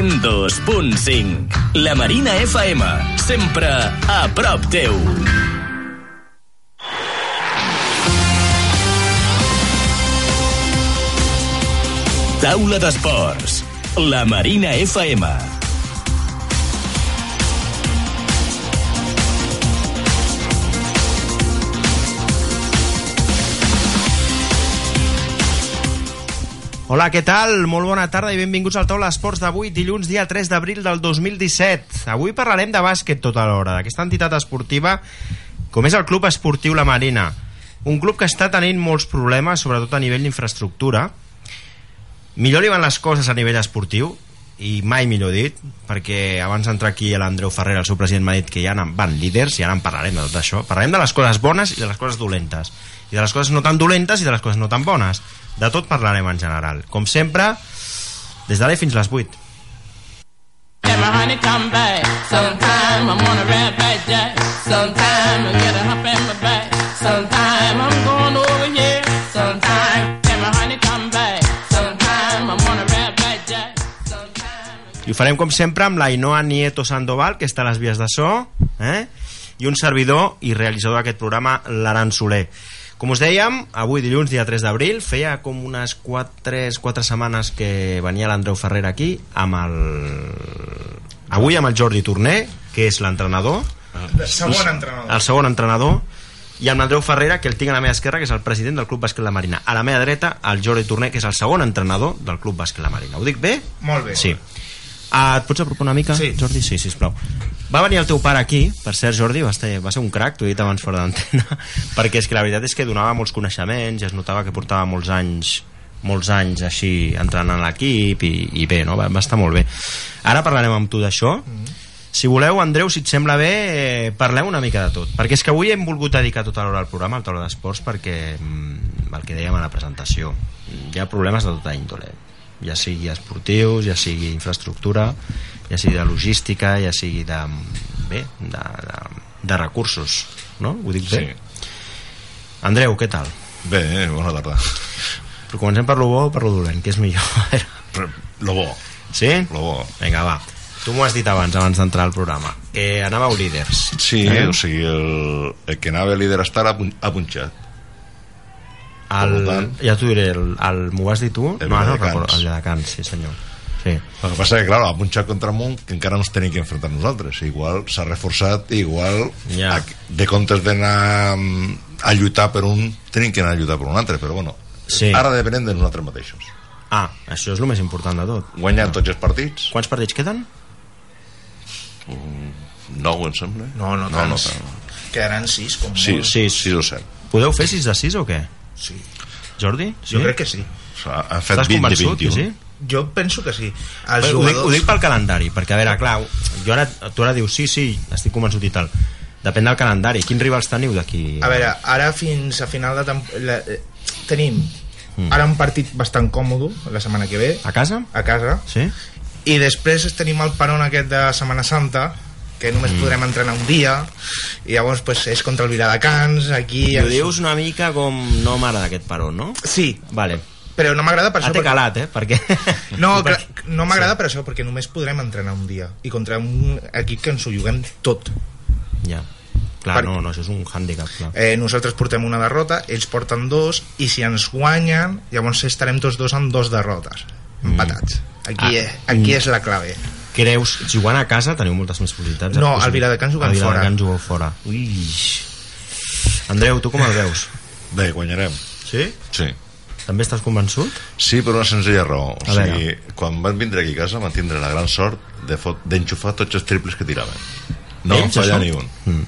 102.5. La Marina FM, sempre a prop teu. Taula d'Esports. La Marina FM. Hola, què tal? Molt bona tarda i benvinguts al Taula d'Esports d'avui, dilluns, dia 3 d'abril del 2017. Avui parlarem de bàsquet tota l'hora, d'aquesta entitat esportiva com és el Club Esportiu La Marina. Un club que està tenint molts problemes, sobretot a nivell d'infraestructura. Millor li van les coses a nivell esportiu, i mai millor dit, perquè abans d'entrar aquí l'Andreu Ferrer, el seu president, m'ha dit que ja van líders i ara en parlarem de tot això. Parlarem de les coses bones i de les coses dolentes. I de les coses no tan dolentes i de les coses no tan bones. De tot parlarem en general. Com sempre, des d'ara fins les 8. And my honey come back. Sometime I'm on a red back jack. Sometime I ho farem com sempre amb l'Ainoa Nieto Sandoval, que està a les vies de so, eh? i un servidor i realitzador d'aquest programa, l'Aran Soler. Com us dèiem, avui dilluns, dia 3 d'abril, feia com unes 4, 4 setmanes que venia l'Andreu Ferrer aquí, amb el... avui amb el Jordi Torné, que és l'entrenador, El segon entrenador. el segon entrenador, i amb l'Andreu Ferrera, que el tinc a la meva esquerra, que és el president del Club Bàsquet La Marina. A la meva dreta, el Jordi Torné, que és el segon entrenador del Club Bàsquet La Marina. Ho dic bé? Molt bé. Sí. Uh, et pots apropar una mica, Sí. Jordi? Sí, sisplau. Va venir el teu pare aquí, per cert, Jordi, va, ser, va ser un crac, t'ho he dit abans fora d'antena, perquè és que la veritat és que donava molts coneixements i es notava que portava molts anys molts anys així entrenant l'equip i, i bé, no? va, va estar molt bé ara parlarem amb tu d'això si voleu, Andreu, si et sembla bé eh, parlem una mica de tot perquè és que avui hem volgut dedicar tota l'hora al programa al taula d'esports perquè mm, el que dèiem a la presentació hi ha problemes de tota índole ja sigui esportius, ja sigui infraestructura, ja sigui de logística, ja sigui de, bé, de, de, de recursos, no? Ho dic bé? Sí. Andreu, què tal? Bé, eh, bona tarda. Però comencem per lo bo o per lo dolent, que és millor? Però, lo bo, Sí? lo bo. Vinga, va. Tu m'ho has dit abans, abans d'entrar al programa, que anàveu líders. Sí, Eh? o sigui, el, el que anava líder estar ha punxat. El, ja t'ho diré, el, el, m'ho vas dir tu? El no, no, recordo, el Lledecans, sí senyor. Sí. El que passa que, clar, ha punxat contra un que encara no ens tenim que enfrontar nosaltres. Igual s'ha reforçat, igual Ja. a- de comptes d'anar mm, a lluitar per un, tenim que anar a lluitar per un altre, però bueno, Sí. ara depenem de nosaltres mateixos. Ah, això és el més important de tot. Guanyant tots els partits, Quants partits queden? nou em sembla. No, no, no, tants. tant. Quedaran sis, com Sí, molt. sí, sis o set. Podeu fer 6 de 6 o què? Sí. Jordi? Jo crec que sí. Han fet Estàs 20 de convençut, 21. sí? Jo penso que sí. Els Bé, ho, dic, jugadors... ho dic pel calendari, perquè a veure, clar, jo ara, tu ara dius sí, sí, estic convençut i tal. Depèn del calendari. Quins rivals teniu d'aquí? A veure, ara fins a final de temporada... Tenim Mm. ara un partit bastant còmode la setmana que ve, A casa? a casa, Sí? i després tenim el peron aquest de Setmana Santa, que només Mm. podrem entrenar un dia, i llavors pues, és contra el Viladecans, aquí... I ho dius una mica com no m'agrada aquest paró, no? Sí, Vale. però no m'agrada per Ha això... perquè- calat, eh? Perquè... No, no m'agrada per això, perquè només podrem entrenar un dia i contra un equip que ens ho juguem tot. Ja. Clar, Per- no, no, això és un hàndicap, clar. Eh, nosaltres portem una derrota, ells porten dos, i si ens guanyen, llavors estarem tots dos amb dos derrotes, empatats. Aquí, Ah. ah. aquí és la clave. Creus, jugant a casa teniu moltes més possibilitats? No, Eh, al Viladecans juguem Al Viladecans fora. jugueu fora. Ui. Andreu, tu com el veus? Bé, guanyarem. Sí? Sí. També estàs convençut? Sí, per una senzilla raó. O sigui, quan van vindre aquí a casa van tindre la gran sort de d'enxufar tots els triples que tiraven. No Ells, en fallar això? ni un. Mm.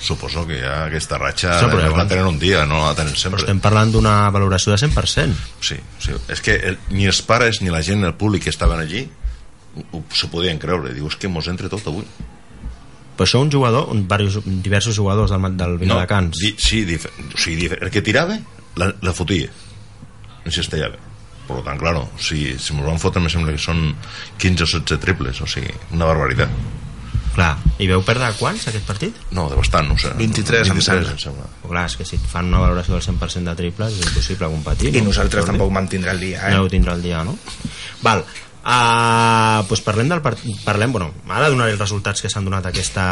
Suposo que ja aquesta ratxa Sí, però no la tenen un dia, no la tenen Però sempre. estem parlant d'una valoració de 100%. Sí, sí. És que el, ni els pares ni la gent, el públic que estaven allí s'ho podien creure. Diu, és que mos entre tot avui. Però això un jugador, un, varios, diversos jugadors del, del Viladecans. di, sí, dif, o sigui, dif, el que tirava la, la fotia encestellava per tant, claro, si, si mos van fotre me sembla que són 15 o 16 triples o sigui, una barbaritat Clar, i veu perdre quants aquest partit? no, de bastant, no sé 23, em 23 sembla. em sembla Però clar, és que si et fan una valoració del 100% de triples és impossible competir. I no? nosaltres Jordi? tampoc mantindrà el dia, No eh? ho tindrà el dia, no? Val. Uh, pues parlem del part... parlem, bueno, ara donaré els resultats que s'han donat aquesta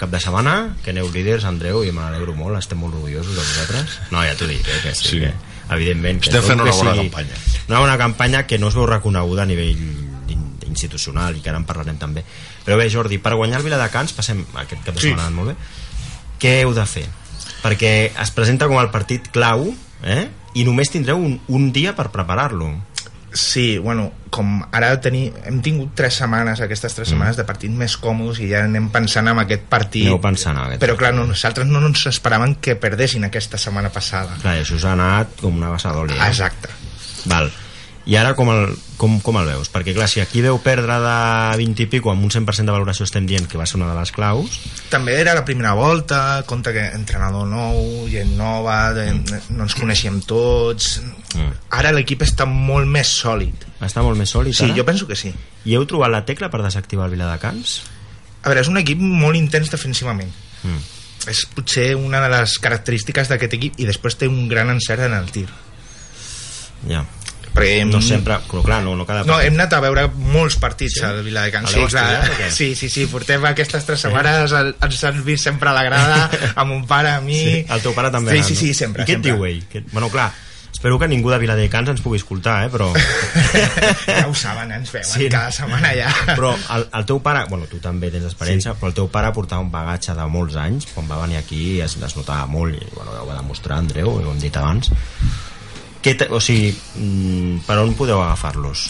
cap de setmana que aneu líders, Andreu, i me n'alegro molt estem molt orgullosos de vosaltres no, ja t'ho dic, eh, que sí, Sí. que, evidentment que Estem fent una bona sigui campanya. una bona campanya que no es veu reconeguda a nivell in- institucional i que ara en parlarem també però bé Jordi, per guanyar el Viladecans passem aquest cap de Sí. setmana anat molt bé què heu de fer? perquè es presenta com el partit clau eh? i només tindreu un, un dia per preparar-lo Sí, bueno, com ara teni, hem tingut tres setmanes, aquestes tres setmanes de partit més còmodes i ja anem pensant en aquest partit. Aneu pensant en aquest Però clar, no, nosaltres no ens esperàvem que perdessin aquesta setmana passada. Clar, això us ha anat com una bassa d'oli. Eh? Exacte. Val. I ara com el, com, com el veus? Perquè clar, si aquí veu perdre de 20 i pico amb un 100% de valoració estem dient que va ser una de les claus, També era la primera volta, compte que entrenador nou, gent nova, de, no ens coneixíem tots... Mm. Ara l'equip està molt més sòlid. està molt més sòlid Sí, ara? jo penso que sí. I heu trobat la tecla per desactivar el Viladecans? A veure, és un equip molt intens defensivament. Mm. És potser una de les característiques d'aquest equip i després té un gran encert en el tir. Ja. Perquè No hem- sempre, però clar, no, no cada No, partit. hem anat a veure molts partits Sí? sí? al heu Sí, clar. estudiat o què? sí, sí, sí, portem aquestes tres setmanes, el- ens han vist sempre a la grada, amb mon pare, a mi... Sí, el teu pare també Sí, ha anat, sí, no? sí, sempre. I què et diu ell? Que... Bueno, clar, espero que ningú de Viladecans ens pugui escoltar, eh? però... ja ho saben, ens veuen Sí, sí, no? cada setmana ja. però el, el teu pare, bueno, tu també tens experiència, sí. però el teu pare portava un bagatge de molts anys, quan va venir aquí es, es notava molt, i bueno, ja ho va demostrar Andreu, ho hem dit abans. Què o sigui, mm, per on podeu agafar-los?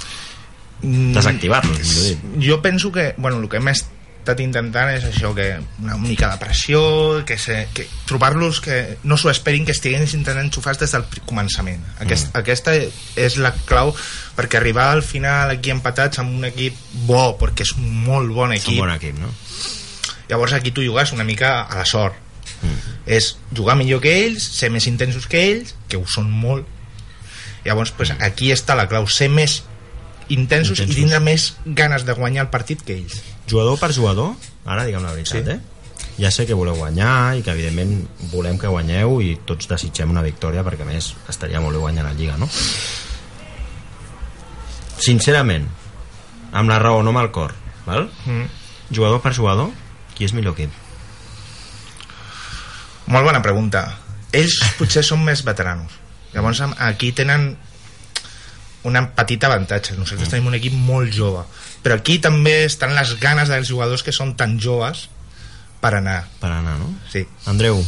Mm, Desactivar-los. Jo penso que, bueno, el que hem estat intentant és això, que una mica de pressió, que, se, que trobar-los que no s'ho esperin que estiguin intentant enxufar des del començament. Aquest, mm. Aquesta és la clau perquè arribar al final aquí empatats amb un equip bo, perquè és un molt bon És un equip, bon equip, no? llavors aquí tu jugues una mica a la sort. Mm. És jugar millor que ells, ser més intensos que ells, que ho són molt. Llavors, pues, aquí està la clau, ser més intensos, Intensos. i tindre més ganes de guanyar el partit que ells. Jugador per jugador, ara diguem la veritat, Sí. eh? Ja sé que voleu guanyar i que evidentment volem que guanyeu i tots desitgem una victòria perquè més estaria molt bé guanyar la Lliga, no? Sincerament, amb la raó, no amb el cor, val? Mm. Jugador per jugador, qui és millor equip? Molt bona pregunta. Ells potser són més veteranos. Llavors aquí tenen una petita avantatge. Nosaltres tenim un equip molt jove. Però aquí també estan les ganes dels jugadors que són tan joves per anar. Per anar, no? Sí. Andreu,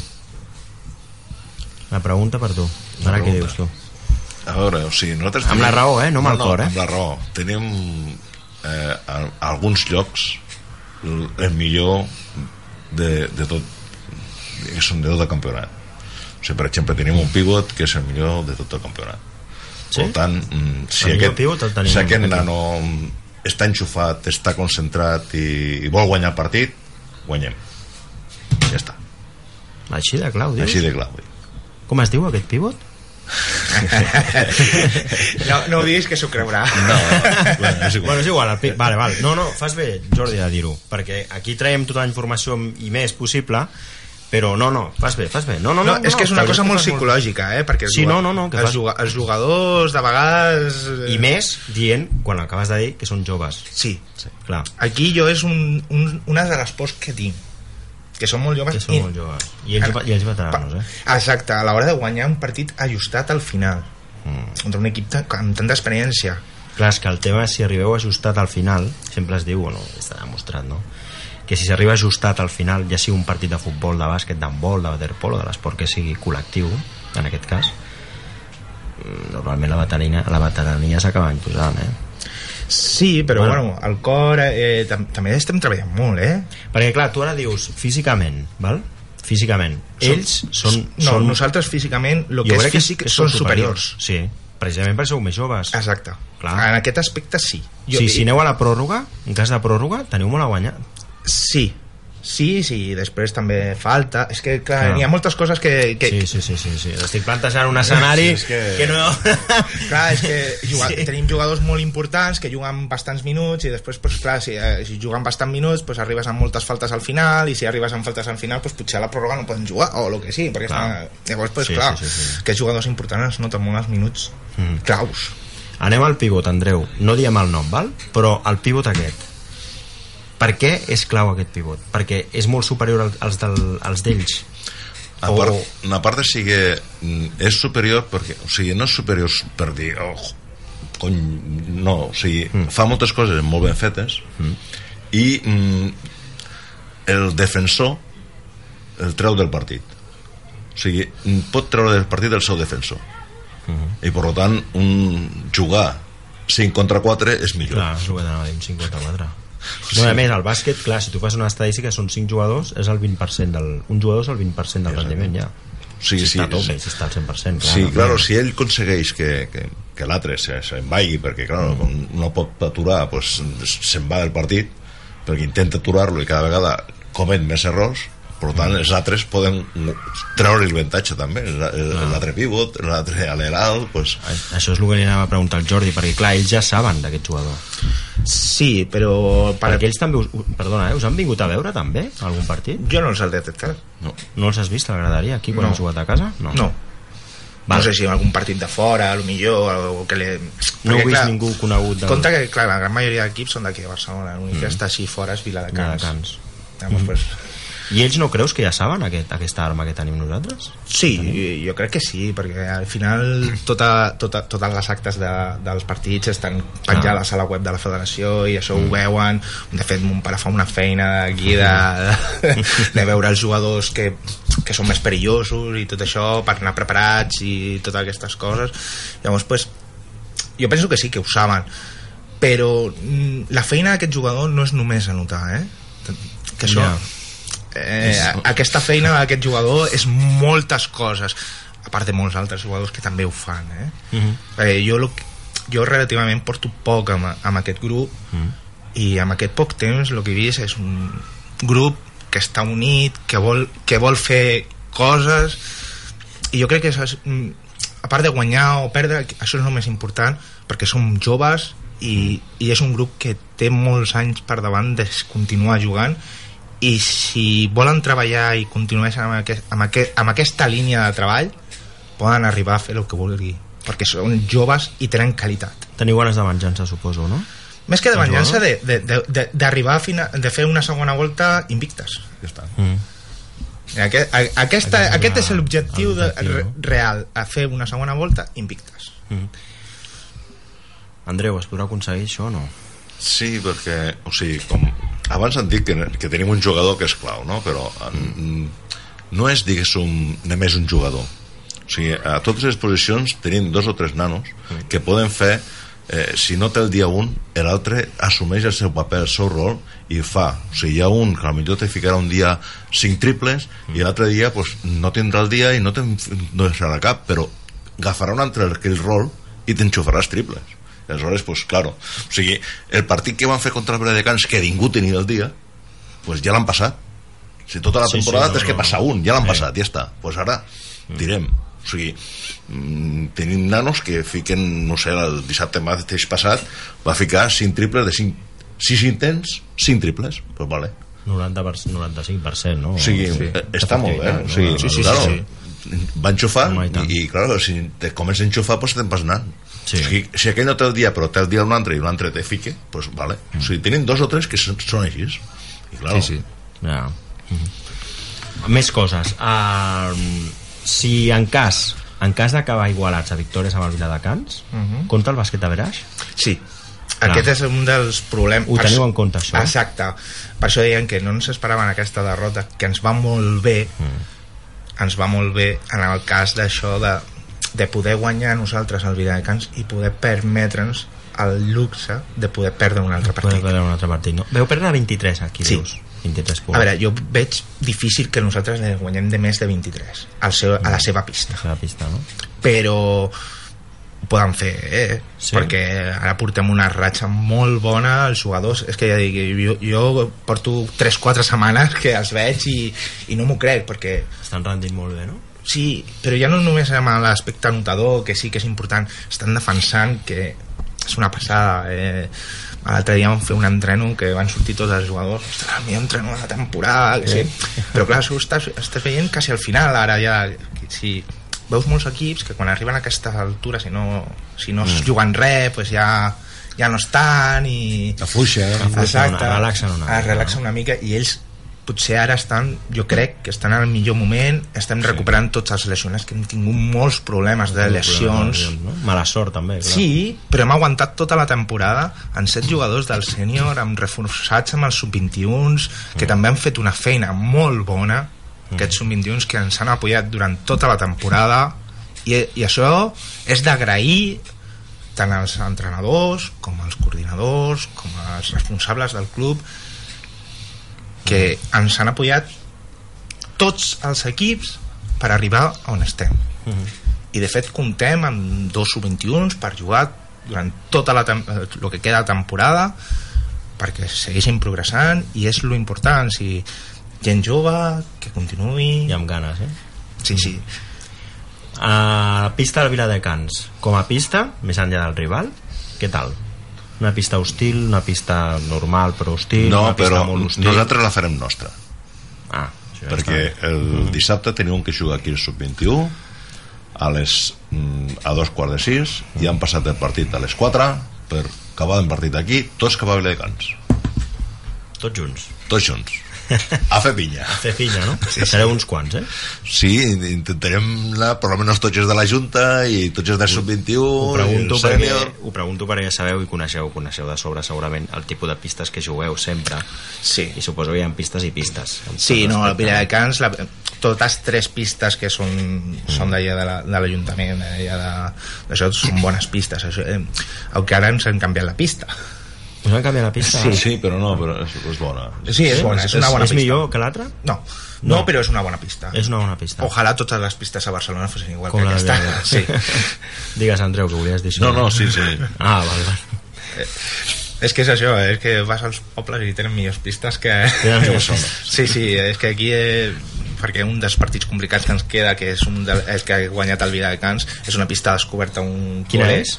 la pregunta per tu. La Ara què dius tu? A veure, o sigui, nosaltres... Amb la raó, eh? No amb el cor, eh? Amb la raó. Tenim eh, a, a alguns llocs el, el millor de, de tot que són de tot el campionat. O sigui, per exemple, tenim un pivot que és el millor de tot el campionat. Sí? Per tant, mm, si El aquest, pivot el tenim si aquest nano està enxufat, està concentrat i, i vol guanyar el partit, guanyem. Ja està. Així de clau, dius? Així de vull dir. Com es diu aquest pivot? No, no ho diguis que s'ho creurà. No, bueno, és igual. Bueno, és igual, el vale, vale. No, no, fas bé, Jordi, de dir-ho, perquè aquí traiem tota la informació i més possible, però no, no, fas bé, fas bé. No, no, No, no, és que és una cosa molt psicològica, eh? Perquè Sí, no, no, no, que els, fas- juga, els jugadors, de vegades... eh, I més dient, quan acabes de dir, que són joves. Sí. Sí, clar, Aquí jo és un, un, una de les pors que tinc. Que són molt joves. que són i- molt joves. I ells, i ells veteranos, eh? Exacte, a l'hora de guanyar un partit ajustat al final Mm. contra un equip amb tanta experiència Clar, és que el tema és si arribeu ajustat al final, sempre es diu, bueno, està demostrat, no? Que si s'arriba ajustat al final, ja sigui un partit de futbol, de bàsquet, d'handbol, de waterpolo, de l'esport que sigui col·lectiu, en aquest cas, mm, normalment la veterania, la veterania s'acaba imposant, eh? sí, però Bueno. bueno, el cor eh, tam també estem treballant molt eh? Perquè, clar, tu ara dius físicament, val? Físicament. Ells són... no, són nosaltres físicament el que és que físic que són superiors. Sí, precisament perquè sou més joves. exacte, Clar. en aquest aspecte sí Jo, sí, si aneu a la pròrroga, en cas de pròrroga, teniu molt a guanyar. Sí sí, sí, després també falta és que clar, Clar. hi ha moltes coses que, que, Sí, sí, sí, sí, sí. Estic plantejant un escenari Sí, és que- que no... Clar, és que juga, Sí. sí. tenim jugadors molt importants que juguen bastants minuts i després, pues, clar, si, eh, si juguen bastants minuts pues, arribes amb moltes faltes al final i si arribes amb faltes al final pues, potser a la pròrroga no poden jugar o el que sigui perquè Clar. està... llavors pues, Sí, clar, sí, sí, sí. aquests jugadors importants noten molt els minuts Mm. claus Anem al pivot, Andreu. No diem el nom, val? Però el pivot aquest. Per què és clau aquest pivot? Perquè és molt superior al- als del- als d'ells. A O- part, a part de sigui mm, és superior perquè, o sigui, no és superior per dir oh, cony, no, o sigui, mm. fa moltes coses molt ben fetes mm. i mm, el defensor el treu del partit o sigui, mm, pot treure del partit el seu defensor mm. i per tant un jugar 5 contra 4 és millor Clar, és el que t'anava a dir, un 54. Sí. No, a més, al bàsquet, clar, si tu fas una estadística són 5 jugadors, és el 20% del... Un jugador és el 20% del rendiment, ja. Sí, si sí, està tope, sí. si està al 100%, clar. Sí, no? claro, si ell aconsegueix que, que, que l'altre se- se'n vagi, perquè clar, Mm. no pot aturar, pues, se'n va del partit, perquè intenta aturar-lo i cada vegada comet més errors, per tant, Mm. els altres poden treure el avantatge també, l'altre pivot, l'altre aleral, pues, Això és el que li anava a preguntar al Jordi, perquè clar, ells ja saben d'aquest jugador. Sí, però... Per... Per... Perquè ells també, us, perdona, eh, us han vingut a veure també, algun partit? Jo no els he detectat. no. No els has vist a la graderia aquí quan No. han jugat a casa? No. no. No sé si en algun partit de fora, a lo millor, o que le... No Perquè, vist ningú conegut del... Compte que, clar, la gran majoria d'equips són d'aquí a Barcelona. L'únic que està així fora és Viladecans. Viladecans. Llavors, pues, I ells no creus que ja saben aquest, aquesta arma que tenim nosaltres? Sí, jo crec que sí, perquè al final tota, tota, totes les actes de, dels partits estan penjades a la web de la federació i això ho veuen. De fet, mon pare fa una feina aquí de, de veure els jugadors que, que són més perillosos i tot això per anar preparats i totes aquestes coses. Llavors, pues, jo penso que sí, que ho saben però mm, la feina d'aquest jugador no és només anotar, eh? Que això... Ja. Eh, aquesta feina d'aquest jugador és moltes coses a part de molts altres jugadors que també ho fan eh? Uh -huh. eh, jo, lo, jo relativament porto poc amb, amb aquest grup Mm. i amb aquest poc temps el que he vist és un grup que està unit que vol, que vol fer coses i jo crec que és, mm, a part de guanyar o perdre això és el més important perquè som joves i, i és un grup que té molts anys per davant de continuar jugant i si volen treballar i continuar amb, aquest, amb, aquest, amb aquesta línia de treball poden arribar a fer el que vulgui perquè són joves i tenen qualitat Teniu ganes de venjança, suposo, no? més que de El venjança jugador? de- de- de- de- d'arribar a, fina, de fer una segona volta invictes ja està. Mm. aquest, a, aquesta, Aquest és aquest és l'objectiu re, no? real a fer una segona volta invictes Andreu, es podrà aconseguir això o no? Sí, perquè, o sigui, com abans han dit que, que tenim un jugador que és clau, no? Però mm. no és, diguéssim, només un jugador. O sigui, a totes les posicions tenim dos o tres nanos que poden fer eh, si no té el dia un, l'altre assumeix el seu paper, el seu rol i fa. O sigui, hi ha un que potser te ficarà un dia cinc triples i l'altre dia pues, no tindrà el dia i no te'n no deixarà cap, però agafarà un altre aquell rol i t'enxufaràs triples. Aleshores, pues, claro, o sigui, el partit que van fer contra el Viladecans, que ningú tenia el dia, pues ja l'han passat. Si tota la Sí, sí, temporada no, tens que no, passar no. un, ja l'han Sí. passat, ja està. Pues ara direm. O sigui, mm, tenim nanos que fiquen, no sé, el dissabte mateix passat va ficar 5 triples de 5 6 intents, 5 triples pues vale. 90 per, 95%, no? o sigui, sí. eh, està molt bé o sigui, Sí, sí, sí, claro, sí. va enxufar i i, claro, si te comença a enxufar pues te'n vas anant Sí. o sigui, si aquell no té el dia però té el dia un altre i un altre te fique pues vale, o sigui, tenim dos o tres que són, són així i claro, Sí, sí. Ja. Mhm. Més coses. Uh, si en cas en cas d'acabar igualats a victòries amb el Viladecans, uh Mhm. -huh. compta el bàsquet a Beraix? Sí, aquest és un dels problemes... Ho teniu en compte, això? Exacte. Per això deien que no ens esperaven aquesta derrota, que ens va molt bé, mm. ens va molt bé en el cas d'això de, de poder guanyar nosaltres el Viladecans i poder permetre'ns el luxe de poder perdre un altre partit. perdre un altre partit, no? Veu perdre 23 aquí, Sí. dius. 23 punts. A veure, jo veig difícil que nosaltres li guanyem de més de 23 al seu, a la seva pista La pista, no? però ho poden fer eh? Sí. perquè ara portem una ratxa molt bona els jugadors, és que ja dic jo, jo porto 3-4 setmanes que els veig i, i no m'ho crec perquè Estan rendint molt bé, no? Sí, però ja no només amb l'aspecte anotador que sí que és important, estan defensant que és una passada eh? l'altre dia vam fer un entreno que van sortir tots els jugadors ostres, el millor entreno de la temporada que sí. però clar, ho estàs, estàs veient quasi al final ara ja sí, veus molts equips que quan arriben a aquesta altura si no, si no mm. juguen res pues ja, ja no estan i Afluixa, eh? Afluixen, relaxen una es relaxen una mica i ells potser ara estan, jo crec que estan al millor moment, estem recuperant tots els lesionats que hem tingut molts problemes de lesions. no? mala sort també clar. Sí, però hem aguantat tota la temporada en set jugadors del sènior, amb reforçats amb els sub-21s, que també han fet una feina molt bona, aquests sub-21s que ens han apoyat durant tota la temporada, i, i això és d'agrair tant als entrenadors com als coordinadors com als responsables del club que ens han apoyat tots els equips per arribar on estem i de fet comptem amb dos sub-21s per jugar durant tota la tem- eh, el que queda de temporada perquè segueixin progressant i és lo important si gent jove que continuï i amb ganes eh? sí, sí. a pista del Viladecans com a pista, més enllà del rival què tal? Una pista hostil, una pista normal però hostil, No, una pista però molt hostil. nosaltres la farem nostra. ah, això perquè està. el dissabte teníem que jugar aquí al sub-21 a les mm, a dos quarts de sis i han passat el partit a les 4 per acabar el partit aquí tots cap a Viladecans. Tots junts. Tots junts a fer pinya fer filla, no? Sí, Sereu uns quants, eh? sí, intentarem anar per almenys tots els de la Junta i tots els del sub-21 Ho pregunto, perquè, ho pregunto perquè sabeu i coneixeu, coneixeu de sobre segurament el tipus de pistes que jugueu sempre sí. i suposo que hi ha pistes i pistes Sí, no, el. Viladecans, la, totes tres pistes que són, són d'allà de la- de l'Ajuntament, d'allà de, d'això són bones pistes. Això, eh, el que ara ens han canviat la pista. Us han canviat la pista? sí, sí, però no, però és, és bona Sí, és bona, és una bona és pista. millor que l'altra? No, no, però és una bona pista. És una bona pista. Ojalà totes les pistes a Barcelona fossin igual Com que aquesta. Sí. Digues, Andreu, que volies dir això. no, no, sí, sí Ah, val, val. És que és això, és que vas als pobles i tenen millors pistes que... Tenen millors zones. Sí, sí, és que aquí... Eh, perquè un dels partits complicats que ens queda que és un de, és que ha guanyat el Viladecans és una pista descoberta un Quina és?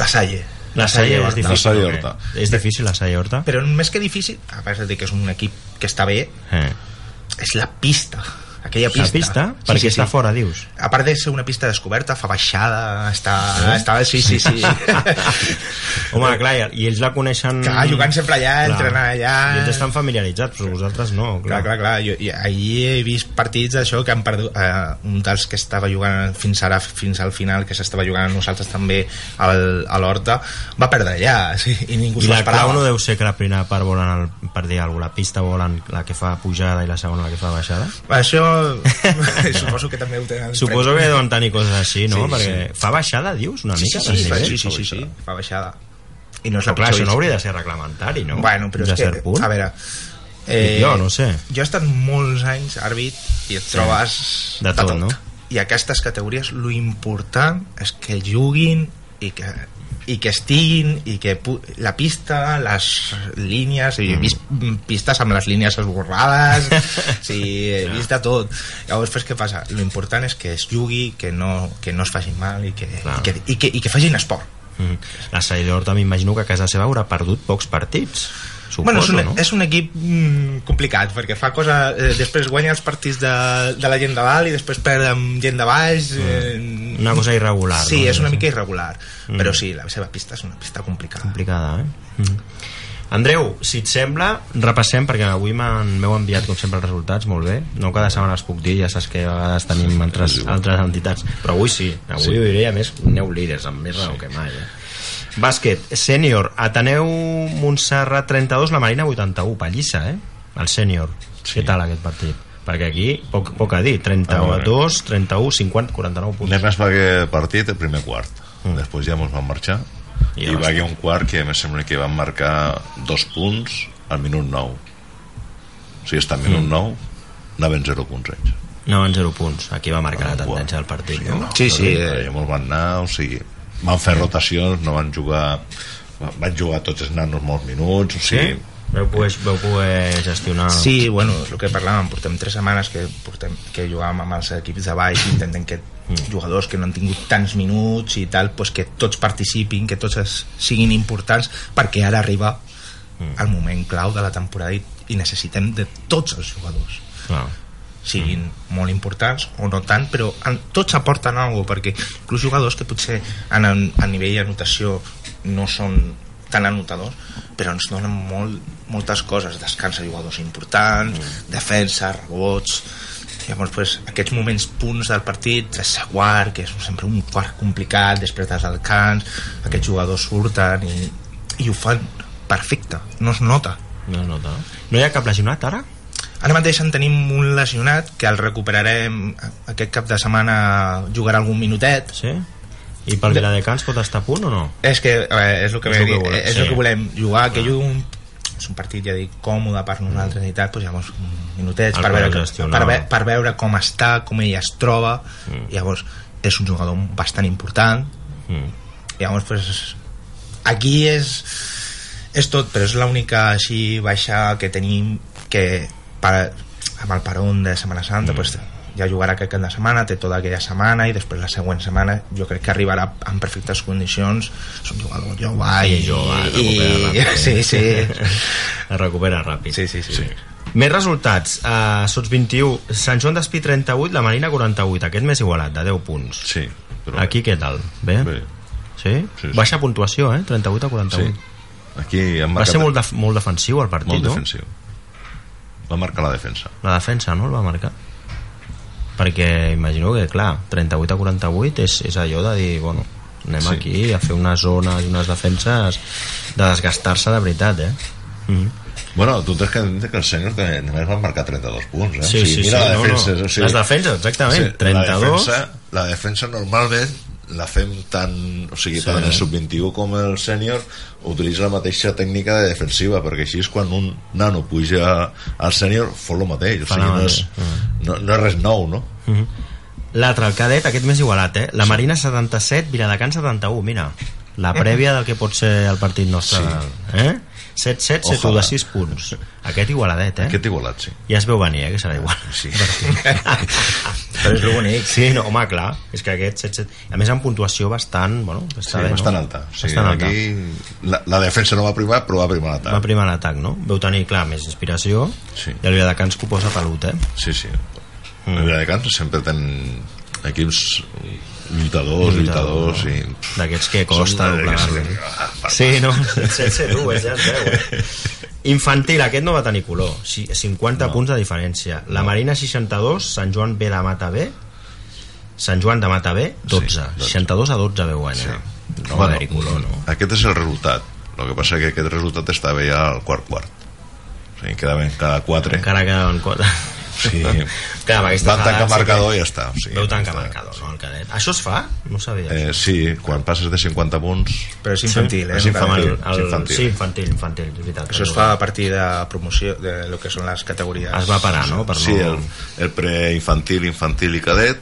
La Salle La Salle és difícil. La Salle? Horta. És difícil la Salle Horta? però més que difícil a part de que és un equip que està bé Eh. és la pista aquella pista, pista? Perquè està fora, dius. a part de ser una pista descoberta fa baixada està, eh? està sí, sí, sí Home, clar, i ells la coneixen... Clar, jugant sempre allà, entrenant allà. I ells estan familiaritzats, però vosaltres no, Clar, clar, clar. Jo, i ahir he vist partits d'això que han perdut... Eh, un dels que estava jugant fins ara, fins al final, que s'estava jugant nosaltres també al, a l'Horta, va perdre allà, sí, i ningú I s'ho la clau esperava. no deu ser que la primera part volen, el, per dir alguna la pista volen la que fa pujada i la segona la que fa baixada? Això suposo que també ho tenen. Suposo que deuen tenir coses així, no? Sí, Perquè fa baixada, dius, una Sí, mica? sí, sí, nivell? sí, sí, sí, sí, fa baixada. I no és Però la clar, això no hauria de ser reglamentari, no? Bueno, però de és que, punt. a veure... jo no sé. Jo he estat molts anys àrbit i et trobes De tot, no? I aquestes categories, lo important és que juguin i que i que estiguin i que la pista, les línies he Mm. vist pistes amb les línies esborrades sí, he vist de tot llavors pues, què passa? lo important és que es jugui que no, que no es faci mal i que, Clar. i que, i que, i que facin esport Mm. La Salle Horta m'imagino que a casa seva haurà perdut pocs partits. Suposo, bueno, és, un, no? és un equip mm, complicat perquè fa cosa, eh, després guanya els partits de, de la gent de dalt i després perd amb gent de baix eh, Una cosa irregular. sí, no? és una mica irregular però sí, la seva pista és una pista complicada complicada, eh? Mm. Andreu, si et sembla, repassem, perquè avui m'han- m'heu enviat, com sempre, els resultats, molt bé. No cada setmana els puc dir, ja saps que a vegades tenim altres, altres entitats, però avui sí, avui sí. ho diré, a més, aneu líders, amb més raó que mai. Eh? Bàsquet, sènior, Ateneu Montserrat 32, la Marina 81, pallissa, eh? El sènior. Sí. Què tal aquest partit? Perquè aquí, poc, poc a dir, 32, 31, 50, 49 punts. Anem més va que partit el primer quart mm. després ja ens van marxar I i, ja va va haver un quart que em sembla que van marcar dos punts al minut 9 o sigui, està al minut Mm. 9 anaven 0 punts ells Anaven 0 punts. Aquí va marcar la tendència del partit, no? Sí, sí, eh... eh. molts van anar o sigui, van fer rotacions no van jugar van jugar tots els nanos molts minuts o sigui, Sí? Veu poder, veu poder gestionar... Sí, bueno, és el que parlàvem, portem tres setmanes que, portem, que jugàvem amb els equips de baix i intentem que jugadors que no han tingut tants minuts i tal, pues que tots participin, que tots es, siguin importants, perquè ara arriba el moment clau de la temporada i, i necessitem de tots els jugadors. Clar. Siguin molt importants o no tant, però en, tots aporten alguna cosa, perquè inclús jugadors que potser en, a nivell d'anotació no són tan anotadors, però ens donen molt, moltes coses, descansa jugadors importants, defensa, rebots, llavors pues, aquests moments punts del partit tercer quart, que és sempre un quart complicat després dels alcans aquests jugadors surten i, i ho fan perfecte, no es nota No, no, no. no hi ha cap lesionat ara? Ara mateix en tenim un lesionat que el recuperarem aquest cap de setmana jugarà algun minutet Sí? I pel Viladecans pot estar a punt o no? és que eh, és el que, És el que volem, és sí. el que volem jugar que jugui un, és un partit ja dic còmode per nosaltres i tal, doncs llavors minutets El per veure, gestionar. per, ve, per veure com està, com ell es troba llavors és un jugador bastant important Mm. llavors pues, aquí és és tot, però és l'única així baixa que tenim que per, amb el peron de Setmana Santa pues, ja jugarà aquest cap de setmana, té tota aquella setmana i després la següent setmana jo crec que arribarà en perfectes condicions és un jugador jove Sí, i, jove, i, sí, sí. Es recupera ràpid. sí, sí, sí, sí. Més resultats. Uh, Sots 21, Sant Joan d'Espí 38, la Marina 48. Aquest més igualat, de 10 punts. Sí, però Aquí què tal? Bé? Bé. Sí? Sí, sí. Baixa puntuació, eh? 38 a 48. Sí. Aquí han Va ser molt, def molt defensiu el partit, molt no? defensiu. Va marcar la defensa. La defensa, no? El va marcar. Perquè imagino que, clar, 38 a 48 és, és allò de dir, bueno, anem Sí. aquí a fer unes zones i unes defenses de desgastar-se de veritat, eh? Mm -hmm. Bueno, tu tens que entendre que els senyors que només van marcar 32 punts, eh? Sí, O sí, sigui, sí, mira la no, defensa, no. o sigui, Les defenses, exactament, sí, 32. La defensa, la defensa normalment la fem tant, o sigui, Sí. tant el sub-21 com el sènior utilitza la mateixa tècnica de defensiva perquè així és quan un nano puja al sènior fot el mateix, o Fa sigui, no és, no, no és res nou, no? L'altre, el cadet, aquest més igualat, eh? La Marina 77, Viladecans 71, mira. La prèvia del que pot ser el partit nostre. Sí. Eh? 7-7, 7 Ojalà. de 6 punts. Aquest igualadet, eh? Aquest igualat, sí. Ja es veu venir, eh, que serà igual. Sí. però és bonic Sí, no, home, clar, és que aquest 7-7... A més, amb puntuació bastant, bueno, Sí, està bé, bastant no? alta. Sigui, bastant alta. aquí la, la defensa no va primar, però va primar l'atac. Va primar l'atac, no? Veu tenir, clar, més inspiració Sí. i el Viladecans que ho posa pelut, eh? Sí, sí. Mm. El Viladecans sempre ten equips lluitadors, lluitadors i... D'aquests que costa doblar Sí, no? 7-7-1, ja es veu. eh? Infantil, aquest no va tenir color. Si- 50 No. punts de diferència. La Marina 62, Sant Joan B de Mata B, Sant Joan de Mata B, 12. Sí, 12. 62 a 12 veu guanyar. Sí. No va haver-hi color, no? Aquest és el resultat. El que passa és que aquest resultat estava ja al quart quart. O sigui, quedaven cada quatre. Encara quedaven quatre. Sí. Clar, amb Van tancar sí marcador i ja està. Sigui, Veu tancar marcador, no, el cadet. Això es fa? No ho sabia. Eh, sí, quan passes de 50 punts... però és infantil, eh? és infantil. El, el, és infantil. Sí, infantil, infantil, és veritat. això es fa a partir de promoció de lo que són les categories Es va parar, no? Per Sí, no... el, el preinfantil, infantil i cadet,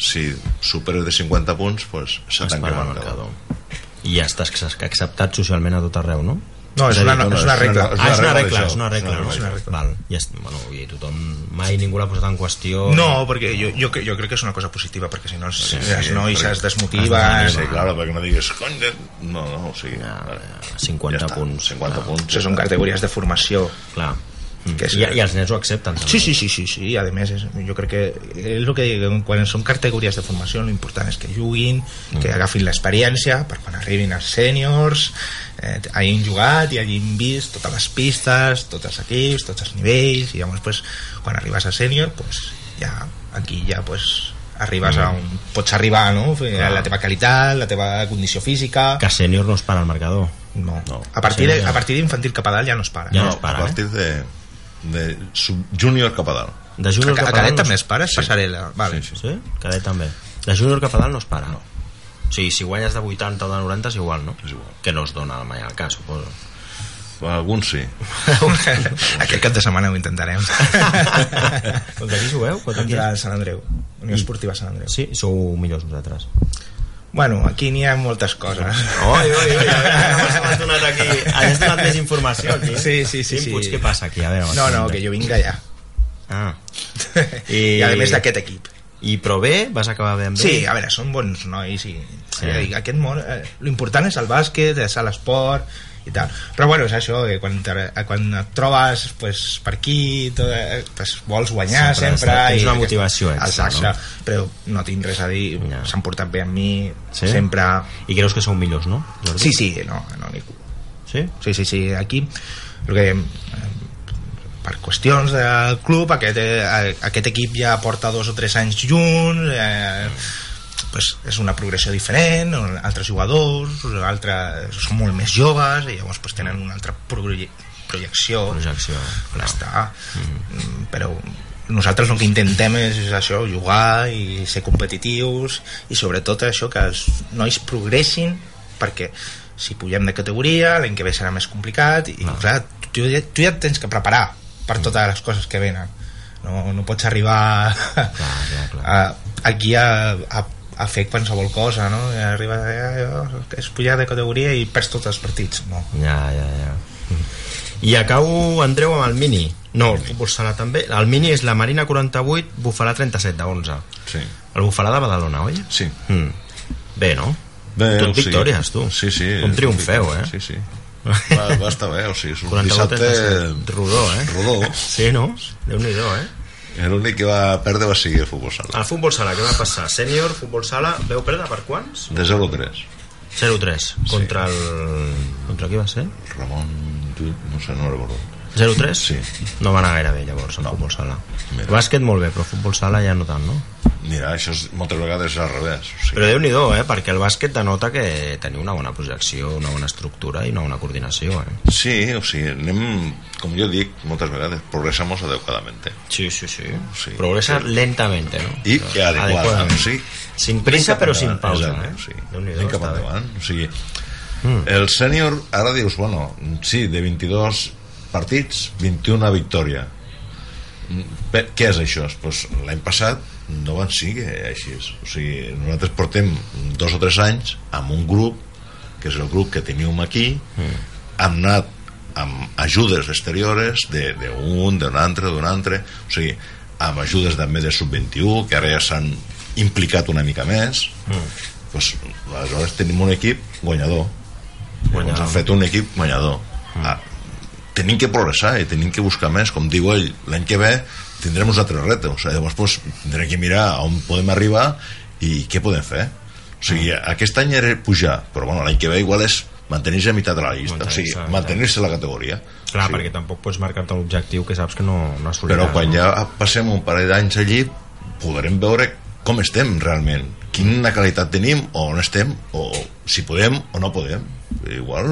si superes de 50 punts, pues, se tanca el el marcador. marcador. I ja estàs acceptat socialment a tot arreu, no? No, és És una, dir, no, és una regla és ah, és una regla, és una regla, És una no? regla. Val, ja està, bueno, i tothom, mai ningú l'ha posat en qüestió. No, perquè jo, jo, jo crec que és una cosa positiva, perquè si no els, Sí, els nois es desmotiven. Sí, claro, perquè no digues, no, no, o sigui, Ja, vale. ja, 50 ja està, punts. 50 Clar. punts. Això són categories de formació. Clar. Mm. Que és- I, I els nens ho accepten, també. Sí, sí, sí, sí, sí, a més és, jo crec que és el que dic, quan són categories de formació l'important és que juguin, que agafin l'experiència per quan arribin els sèniors eh, hagin jugat i hagin vist totes les pistes, tots els equips tots els nivells i llavors pues, quan arribes a sènior pues, ja, aquí ja pues, arribes a un, pots arribar no? a la teva qualitat, la teva condició física Que sènior no es para el marcador. no. No. a partir de- Sí, ja. a partir d'infantil cap a dalt ja no es para Ja No, no es para, a partir de, de sub- júnior cap a dalt. De júnior cap a cadet dalt no també es- para, és passarel·la vale. Sí, Sí? Cadet també. De júnior cap a dalt no es para. No. O sigui, si guanyes de 80 o de 90 és igual, no? És igual. Que no es dona mai al cas, suposo. Alguns sí. Aquest cap de setmana ho intentarem. Contra qui jugueu? Contra qui? El Sant Andreu, Unió Esportiva Sant Andreu. Sí, sou millors vosaltres. Bueno, aquí n'hi ha moltes coses. Oi, oi, oi, a veure, donat aquí... Has donat més informació aquí. Sí, sí, sí, sí. Inputs, què passa aquí? A veure, No, no, que jo vinc allà. Ah. I, a més d'aquest equip. I però bé, vas acabar bé amb Sí, a veure, són bons nois i Sí. sí. aquest món, eh, l'important és el bàsquet, és l'esport i tal. Però bueno, és això, que quan, te, quan et trobes pues, per aquí, tot, eh, pues, vols guanyar Sempre, sempre. tens i una motivació extra, Exacte, no? però no tinc res a dir, Ja. s'han portat bé amb mi, Sí? sempre... I creus que sou millors, no? Jordi? Sí, sí, no, no, ni Sí? Sí, sí, sí, aquí el que dèiem, eh, per qüestions del club aquest, eh, aquest equip ja porta dos o tres anys junts eh, pues és una progressió diferent altres jugadors altres són molt més joves i llavors pues, tenen una altra proje projecció Projecció. clar. està mm. però nosaltres el que intentem és, és això, jugar i ser competitius i sobretot això que els nois progressin perquè si pugem de categoria l'any que ve serà més complicat i Clar. clar, tu, ja, tu ja et tens que preparar per totes les coses que venen no, no pots arribar Clar, clar, clar. a, aquí a, a, a fer qualsevol cosa no? I arriba a, és pujar de categoria i perds tots els partits no, Ja, ja, ja. I acabo, Andreu, amb el Mini. No, el futbol sala també. El Mini és la Marina 48, Bufalà 37 de 11. Sí. El Bufalà de Badalona, oi? Sí. Mm. Bé, no? Bé, Tot sigui, victòries, tu. Sí, sí. Com triomfeu, eh? Sí, sí. Va, va estar bé, o sigui, és un 48 dissabte 37. Rodó, eh? rodó. Sí, no? Déu-n'hi-do, eh? L'únic que va perdre va seguir el futbol sala. El futbol sala, què va passar? Sènior, futbol sala, veu perdre per quants? De 0-3. 0-3. Contra el... Contra qui va ser? Ramon, no sé, no recordo. 0-3? Sí. No va anar gaire bé, llavors, el No. futbol sala. Mira. Bàsquet molt bé, però futbol sala ja no tant, no? Mira, això és, moltes vegades és al revés. O sigui, Però déu nhi eh? Perquè el bàsquet denota que teniu una bona projecció, una bona estructura i una bona coordinació, eh? Sí, o sigui, anem, com jo dic moltes vegades, progresamos adecuadamente. Sí, sí, sí. Sí. Progresa lentamente, ¿no? I que adequada, o sigui, Sin cap però sin pausa, exacte, eh? Sí, Déu-n'hi-do, anem cap endavant. O sigui, Mm. el sènior, ara dius, bueno, sí, de 22 partits, 21 victòria. Què és això? Pues, L'any passat no van ser així. O sigui, nosaltres portem dos o tres anys amb un grup, que és el grup que teníem aquí, Mm. hem anat amb ajudes exteriores d'un, d'un altre, d'un altre, o sigui, amb ajudes també de sub-21, que ara ja s'han implicat una mica més, Mm. pues, aleshores tenim un equip guanyador. Guanyador. Ens ha fet un equip guanyador. Ah, tenim que progressar i tenim que buscar més, com diu ell, l'any que ve tindrem uns altres retes, o sigui, llavors pues, tindrem que mirar on podem arribar i què podem fer. O sigui, aquest any era pujar, però bueno, l'any que ve igual és mantenir-se a meitat de la llista, o sigui, mantenir-se la categoria. Clar, sí. perquè tampoc pots marcar-te l'objectiu que saps que no, no assoliràs. Però quan no? ja passem un parell d'anys allí podrem veure com estem realment quina qualitat tenim o on estem o si podem o no podem igual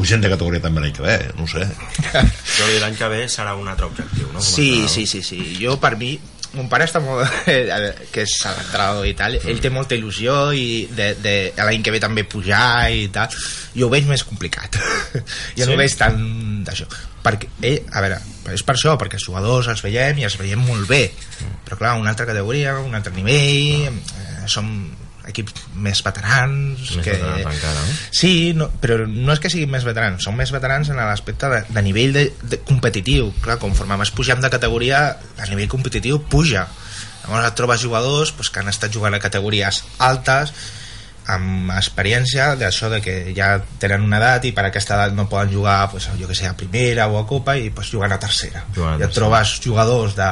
pugem de categoria també l'any que ve no ho sé Jordi, l'any que ve serà un altre objectiu, no? Com Sí, entrenador. sí, sí, sí. Jo, per mi, mon pare està molt... que és l'entrenador i tal, ell té molta il·lusió i de, de l'any que ve també pujar i tal. Jo ho veig més complicat. jo Sí? no ho veig tant d'això. Perquè, ell, a veure, és per això, perquè els jugadors els veiem i els veiem molt bé. Però clar, una altra categoria, un altre nivell, eh, som equips més veterans Més que... veterans encara, no? Sí, no, però no és que siguin més veterans, són més veterans en l'aspecte de, de nivell de, de competitiu. Clar, conforme més pugem de categoria, el nivell competitiu puja. Llavors et trobes jugadors pues, que han estat jugant a categories altes amb experiència d'això de que ja tenen una edat i per aquesta edat no poden jugar pues, jo que sé, a primera o a copa i pues, juguen a tercera Juguen a i et tercera. trobes jugadors de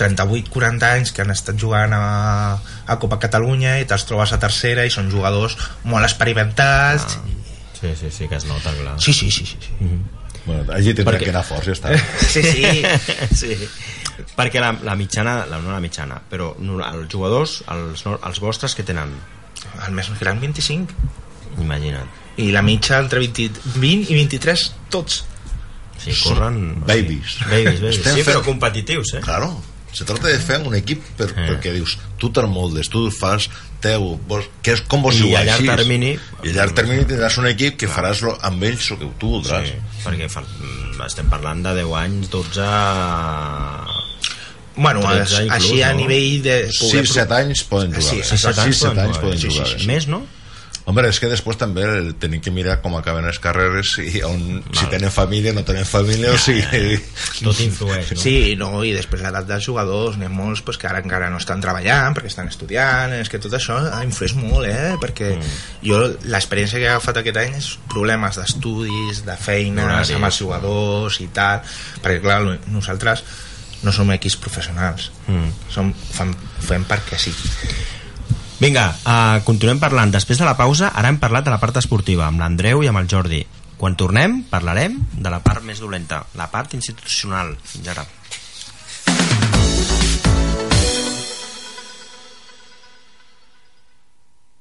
38-40 anys que han estat jugant a, a Copa Catalunya i te'ls trobes a tercera i són jugadors molt experimentats Ah. Sí, sí, sí, que es nota, clar. sí, sí, sí, sí, sí. bueno, allí tindrà Perquè- que anar forts ja està sí, sí. sí. Perquè la, la mitjana, la, no la mitjana, però no, els jugadors, els, no- els vostres que tenen, el més gran 25 imagina't, i la mitja entre 20, 20 i 23 tots sí, corren... babies. Babies, babies. Estem Sí, però competitius, eh? claro se trata de fer un equip per, Eh. perquè dius, tu te'l moldes, tu el fas teu, vols, que és, com vols I a llarg termini- i a llarg termini tindràs un equip que faràs lo, amb ells el que tu voldràs Sí, perquè fa, mm, estem parlant de 10 anys, 12... bueno, 13 es, inclús, així a nivell de 6-7 anys poden jugar Sí, bé. sí, 6-7 anys poden jugar. Més, no? Home, és que després també el- tenim que mirar com acaben les carreres i on, si tenen família, no tenen família, o sigui... Tot influeix, no? Sí, no, i després l'edat dels jugadors, n'hi ha molts pues, que ara encara no estan treballant perquè estan estudiant, és que tot això influeix molt, eh? Perquè mm. jo l'experiència que he agafat aquest any és problemes d'estudis, de feines, amb els jugadors i tal, perquè clar, nosaltres no som equips professionals, Mm. som, fem, fem perquè sí. Vinga, uh, continuem parlant. Després de la pausa, ara hem parlat de la part esportiva, amb l'Andreu i amb el Jordi. Quan tornem, parlarem de la part més dolenta, la part institucional. Fins ara.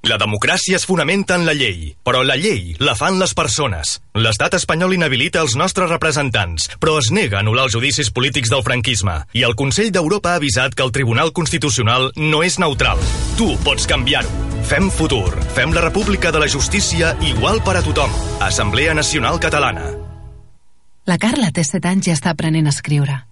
La democràcia es fonamenta en la llei, però la llei la fan les persones. L'estat espanyol inhabilita els nostres representants, però es nega a anul·lar els judicis polítics del franquisme. I el Consell d'Europa ha avisat que el Tribunal Constitucional no és neutral. Tu pots canviar-ho. Fem futur. Fem la república de la justícia igual per a tothom. Assemblea Nacional Catalana. La Carla té 7 anys i està aprenent a escriure.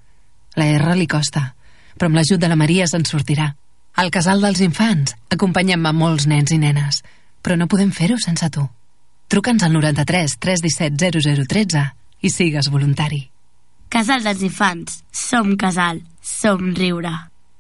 La R li costa, però amb l'ajut de la Maria se'n sortirà. Al casal dels infants acompanyem a molts nens i nenes, però no podem fer-ho sense tu. Truca'ns al 93 317 0013 i sigues voluntari. Casal dels Infants. Som casal. Som riure.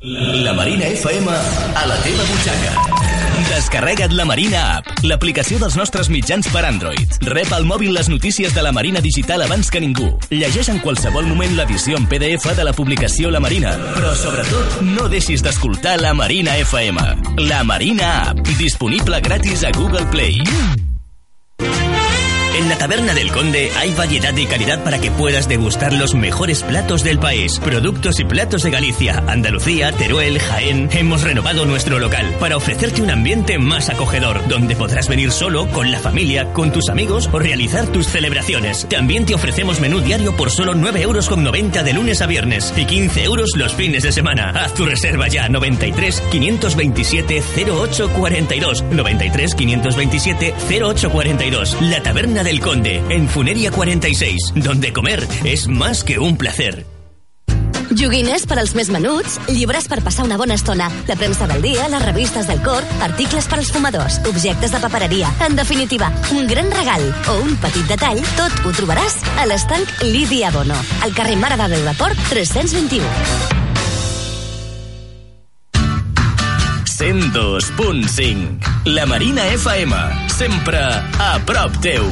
La Marina FM a la teva butxaca. Descarrega't la Marina App, l'aplicació dels nostres mitjans per Android. Rep al mòbil les notícies de la Marina Digital abans que ningú. Llegeix en qualsevol moment l'edició en PDF de la publicació La Marina. Però sobretot, no deixis d'escoltar la Marina FM. La Marina App, disponible gratis a Google Play. En la Taberna del Conde hay variedad y calidad para que puedas degustar los mejores platos del país. Productos y platos de Galicia, Andalucía, Teruel, Jaén. Hemos renovado nuestro local para ofrecerte un ambiente más acogedor, donde podrás venir solo, con la familia, con tus amigos o realizar tus celebraciones. También te ofrecemos menú diario por solo 9 euros con 90 de lunes a viernes y 15 euros los fines de semana. Haz tu reserva ya 93 527 0842 93 527 0842 La Taberna del Conde en Funeria 46 donde comer es más que un placer. Joguines per als més menuts, llibres per passar una bona estona, la premsa del dia, les revistes del cor, articles per als fumadors, objectes de papereria. En definitiva, un gran regal o un petit detall, tot ho trobaràs a l'estanc Lídia Bono, al carrer Mare de Déu de Port 321. 102.5 La Marina FM, sempre a prop teu.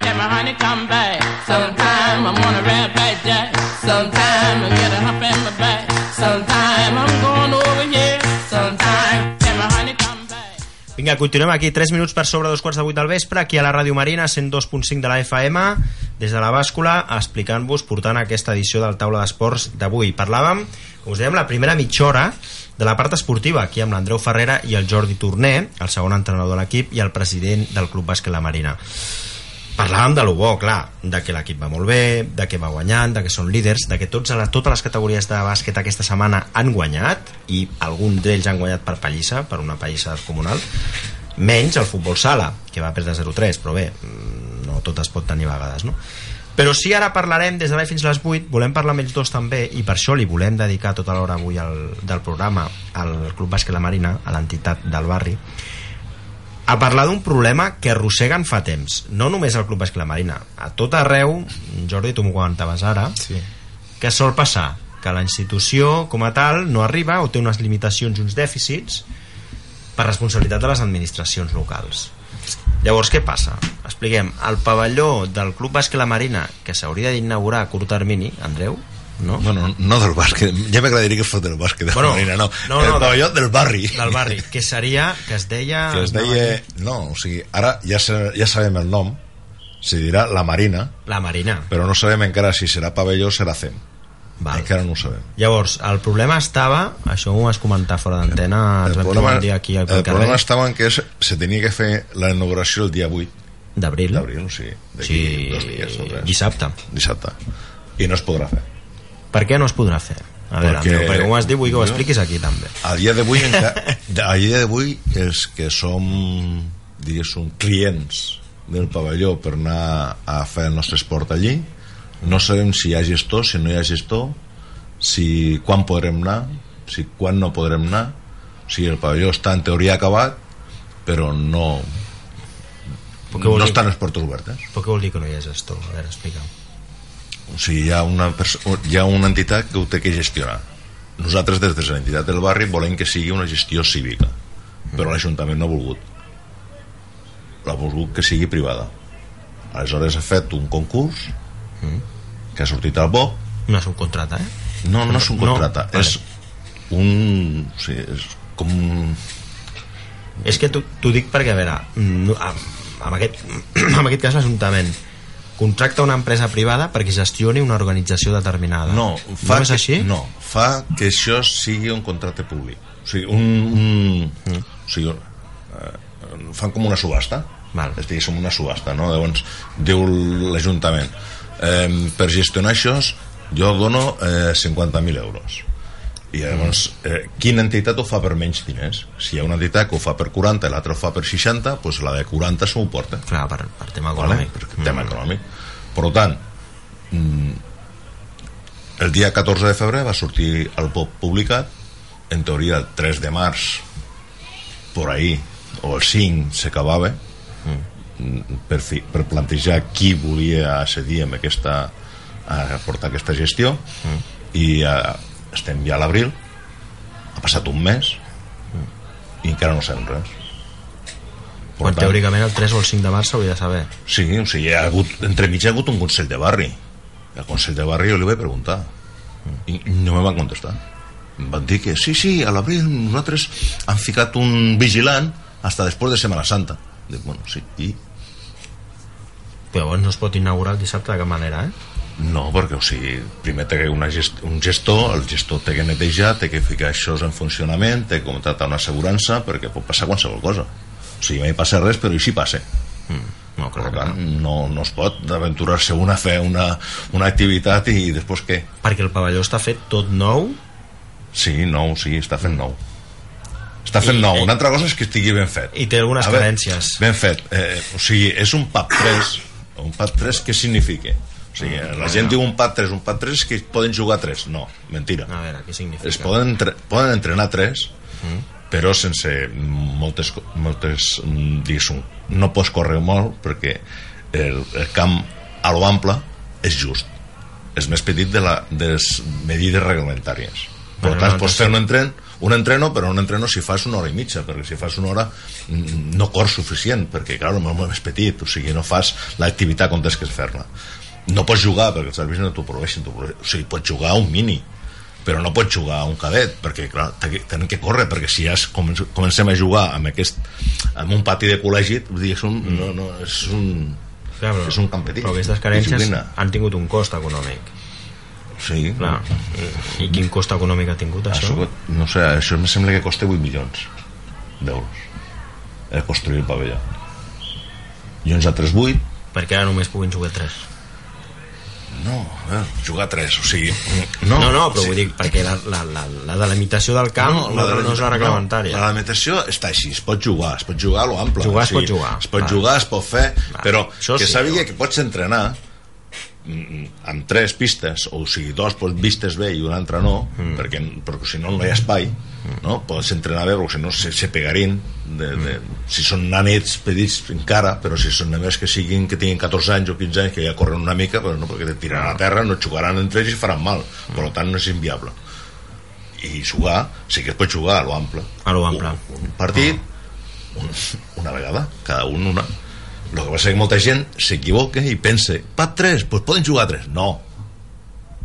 Let my honey come back. Sometime I'm on a red back jack. Sometime I get a hump in my back. Sometime I'm going over Vinga, continuem aquí, 3 minuts per sobre dos quarts de vuit del vespre, aquí a la Ràdio Marina, 102.5 de la FM, des de la bàscula, explicant-vos, portant aquesta edició del Taula d'Esports d'avui. Parlàvem, com us dèiem, la primera mitja hora de la part esportiva, aquí amb l'Andreu Ferrera i el Jordi Torné, el segon entrenador de l'equip, i el president del Club Bàsquet La Marina. Parlàvem de lo bo, clar, de que l'equip va molt bé, de que va guanyant, de que són líders, de que tots, a la, totes les categories de bàsquet aquesta setmana han guanyat, i alguns d'ells han guanyat per pallissa, per una pallissa comunal, menys el futbol sala, que va perdre 0-3, però bé, mm, no tot es pot tenir a vegades, no? Però sí, ara parlarem des de l'ara fins a les 8, volem parlar amb ells dos també, i per això li volem dedicar tota l'hora avui al, del programa al Club Bàsquet La Marina, a l'entitat del barri, a parlar d'un problema que arrosseguen fa temps no només al Club Bàsquet La Marina a tot arreu, Jordi tu m'ho comentaves ara Sí. que sol passar que la institució com a tal no arriba o té unes limitacions i uns dèficits per responsabilitat de les administracions locals llavors què passa? expliquem, el pavelló del Club Bàsquet La Marina que s'hauria d'inaugurar a curt termini Andreu, no? Bueno, no del bàsquet, ja m'agradaria que fos del bàsquet de Bueno, Marina, no, no, el no, pavelló del barri. del barri, que seria que es deia que es deia... No, o sigui, ara ja, sa- ja sabem el nom, se dirà la Marina, la Marina però no sabem encara si serà pavelló o serà CEM. Val. Encara no ho sabem. Llavors, el problema estava, això ho vas comentar fora d'antena, trobar un dia aquí al el carrer problema estava en que es, se tenia que fer la inauguració el dia 8 d'abril. d'abril, sí, d'aquí Sí, dos dies o tres. dissabte. Dissabte. i no es podrà fer Per què no es podrà fer? A veure, Perquè- perquè, perquè com has dit, vull que ho expliquis aquí també. a dia d'avui a dia d'avui els que som diguéssim clients del pavelló per anar a fer el nostre esport allí no sabem si hi ha gestor, si no hi ha gestor si quan podrem anar si quan no podrem anar sigui, el pavelló està en teoria acabat però no no estan les portes obertes Però què vol dir que no hi ha gestor? A veure, explica'm. O sigui, hi ha una, hi ha una entitat que ho té que gestionar. Nosaltres des de l'entitat del barri volem que sigui una gestió cívica però l'Ajuntament no ha volgut. L'ha volgut que sigui privada. Aleshores ha fet un concurs que ha sortit al BOC Una subcontrata, eh? no, no és un contracte No, és un o sigui, és com un És que t'ho dic perquè, a veure, no, amb, amb, aquest, en aquest cas l'Ajuntament contracta una empresa privada perquè gestioni una organització determinada. no, fa no és que, així? no, fa que això sigui un contracte públic o sigui, un, un Mm. o sigui, eh, fan com una subhasta Val. és dir, som una subhasta no? llavors diu l'Ajuntament eh, per gestionar això jo dono eh, 50.000 euros i llavors eh, quina entitat ho fa per menys diners? Si hi ha una entitat que ho fa per 40 i l'altra ho fa per 60 doncs la de 40 s'ho porta. Clar, per, per tema vale? econòmic. per tema econòmic. Per tant mm, el dia 14 de febrer va sortir el POP publicat en teoria el 3 de març por ahí o el 5 s'acabava mm, per, fi, per plantejar qui volia accedir amb aquesta a portar aquesta gestió. I eh, estem ja a l'abril ha passat un mes i encara no sabem res Per Quan tant, teòricament el 3 o el 5 de març s'hauria de saber. Sí, o sigui, ha hagut, entremig hi ha hagut un Consell de Barri. El Consell de Barri jo li vaig preguntar i no me van contestar. Em van dir que sí, sí, a l'abril nosaltres han ficat un vigilant hasta després de Semana Santa. Dic, bueno, sí, i Però llavors no es pot inaugurar el dissabte de cap manera, eh? No, perquè o sigui, primer té una gest un gestor, el gestor té que netejar, té que ficar això en funcionament, té que contractar una assegurança, perquè pot passar qualsevol cosa. O sigui, mai passa res, però i si passa. No, Per tant, no, no es pot aventurar-se un a fer una, una activitat i després què? Perquè el pavelló està fet tot nou Sí, nou, sí, està fent nou. Està fent I- nou. i- Una altra cosa és que estigui ben fet. i té algunes A carències. Ben fet. Eh, o sigui, és un PAP 3. Un PAP 3 què significa? O sigui, la gent diu un PAP 3, un PAP 3 és que poden jugar 3. No, mentira. A veure, què significa? Es poden, entre, poden entrenar 3, però sense moltes, moltes mm, diguéssim, no pots córrer molt perquè el, el camp a lo ample és just és més petit de, la, de les medides reglamentàries per Bueno, tant no, pots fer un, entren, un entreno però un entreno si fas una hora i mitja perquè si fas una hora mm, no cors suficient perquè clar, el molt més petit o sigui, no fas l'activitat com tens que fer-la no pots jugar perquè els àrbits no t'ho prohibeixen t'ho prohibeixen. o sigui, pots jugar un mini però no pots jugar a un cadet perquè clar, te- tenen que córrer perquè si ja es comencem, a jugar amb, aquest, amb un pati de col·legi dir, és un, no, no, és un, Clar, però, és un camp petit però aquestes carències disciplina. han tingut un cost econòmic. sí, Clar. I quin cost econòmic ha tingut això? això, no sé, això em sembla que costa 8 milions d'euros el construir el pavelló i uns altres 8 Perquè ara només puguin jugar 3. No, eh, jugar 3 o sigui, No, no, no, no però sí. vull dir, perquè la, la, la, la delimitació del camp no, no, no és la reglamentària. No, la delimitació està així, es pot jugar, es pot jugar a lo ample. Jugar es pot jugar, Es pot jugar, es pot fer, Va, però això que sí, sàpiga jo. que pots entrenar amb tres pistes, o sigui, dos pots vistes bé i una altra no, Mm. perquè, perquè si no no hi ha espai, no? pots entrenar bé, perquè si no se, se pegarin, de, de, Mm. si són nanets petits encara, però si són només que siguin que tinguin 14 anys o 15 anys, que ja corren una mica, però no, perquè te tiraran a terra, no jugaran entre ells i faran mal, per tant no és inviable i jugar, sí que es pot jugar a lo ample. A lo ample. Un, un partit, un, una vegada, cada un una. El que passa és que molta gent s'equivoca i pensa, pat 3, doncs poden jugar 3. No,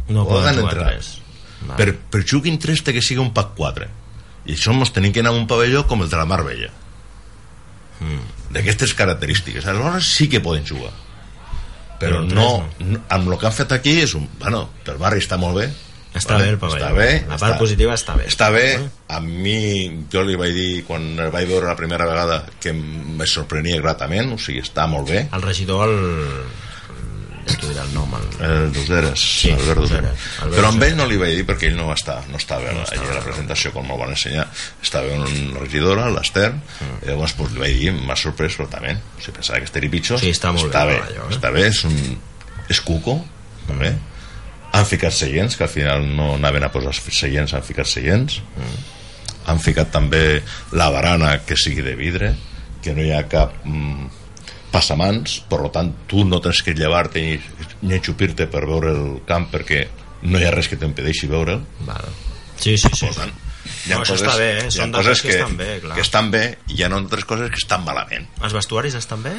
No poden poden jugar entrenar. 3. Va. per, per juguin 3 té que sigui un pack 4. I això ens tenim que anar a un pavelló com el de la Mar Vella. Mm. D'aquestes característiques. Aleshores sí que poden jugar. Però Però no, no, amb el que han fet aquí és un... Bueno, pel barri està molt bé, Està bé el pavelló. Està bé. La part positiva està bé. Està bé. A mi, jo li vaig dir, quan el vaig veure la primera vegada, que me sorprenia gratament, o sigui, està molt bé. El regidor el... t'ho el nom. El... el d'Useres, Sí, Albert. Useres, Albert Però amb ell no li vaig dir perquè ell no va estar, no estava no allà a la presentació com me'l van ensenyar. Estava una regidora, l'Ester, mm. i llavors pues, li vaig dir, m'ha sorprès, però també, sigui, pensava que estaria pitjor. Sí, està molt està bé, bé, allò, eh? està bé, és un... és cuco, també. Han ficat seients, que al final no anaven a posar seients, han ficat seients. Han ficat també la barana que sigui de vidre, que no hi ha cap mm, passamans, per tant tu no tens que llevar-te ni, ni enxupir-te per veure el camp perquè no hi ha res que t'impedeixi veure'l. Vale. Sí, sí, sí. Per tant, No, això està bé, eh? hi ha Són coses dates que estan bé, clar. que estan bé i hi ha altres coses que estan malament. Els vestuaris estan bé?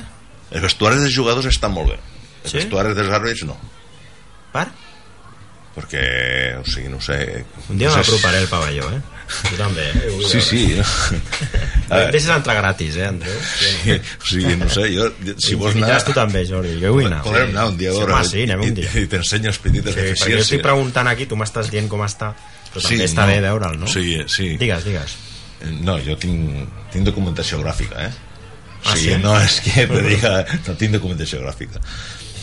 Els vestuaris dels jugadors estan molt bé. Els Sí? vestuaris dels àrbits no. Per? Perquè, o sigui, no sé... Un dia no sé m'aproparé al pavelló, eh? Jo també, eh? Vull Sí, sí. Eh, Deixes entrar gratis, eh, Andreu? Sí, o sigui, no sé, jo, si vols anar... Tu també, Jordi, jo vull anar. Podem anar un dia a Sí, home, sí, anem un dia. i, i t'ensenyo els petites Sí, perquè jo deficiències. estic preguntant aquí, tu m'estàs dient com està, però també està no. bé veure'l, no? Sí, sí. Digues, digues. Eh, No, jo tinc, tinc documentació gràfica, eh? Ah, o sigui, sí? no és que te diga... No tinc documentació gràfica.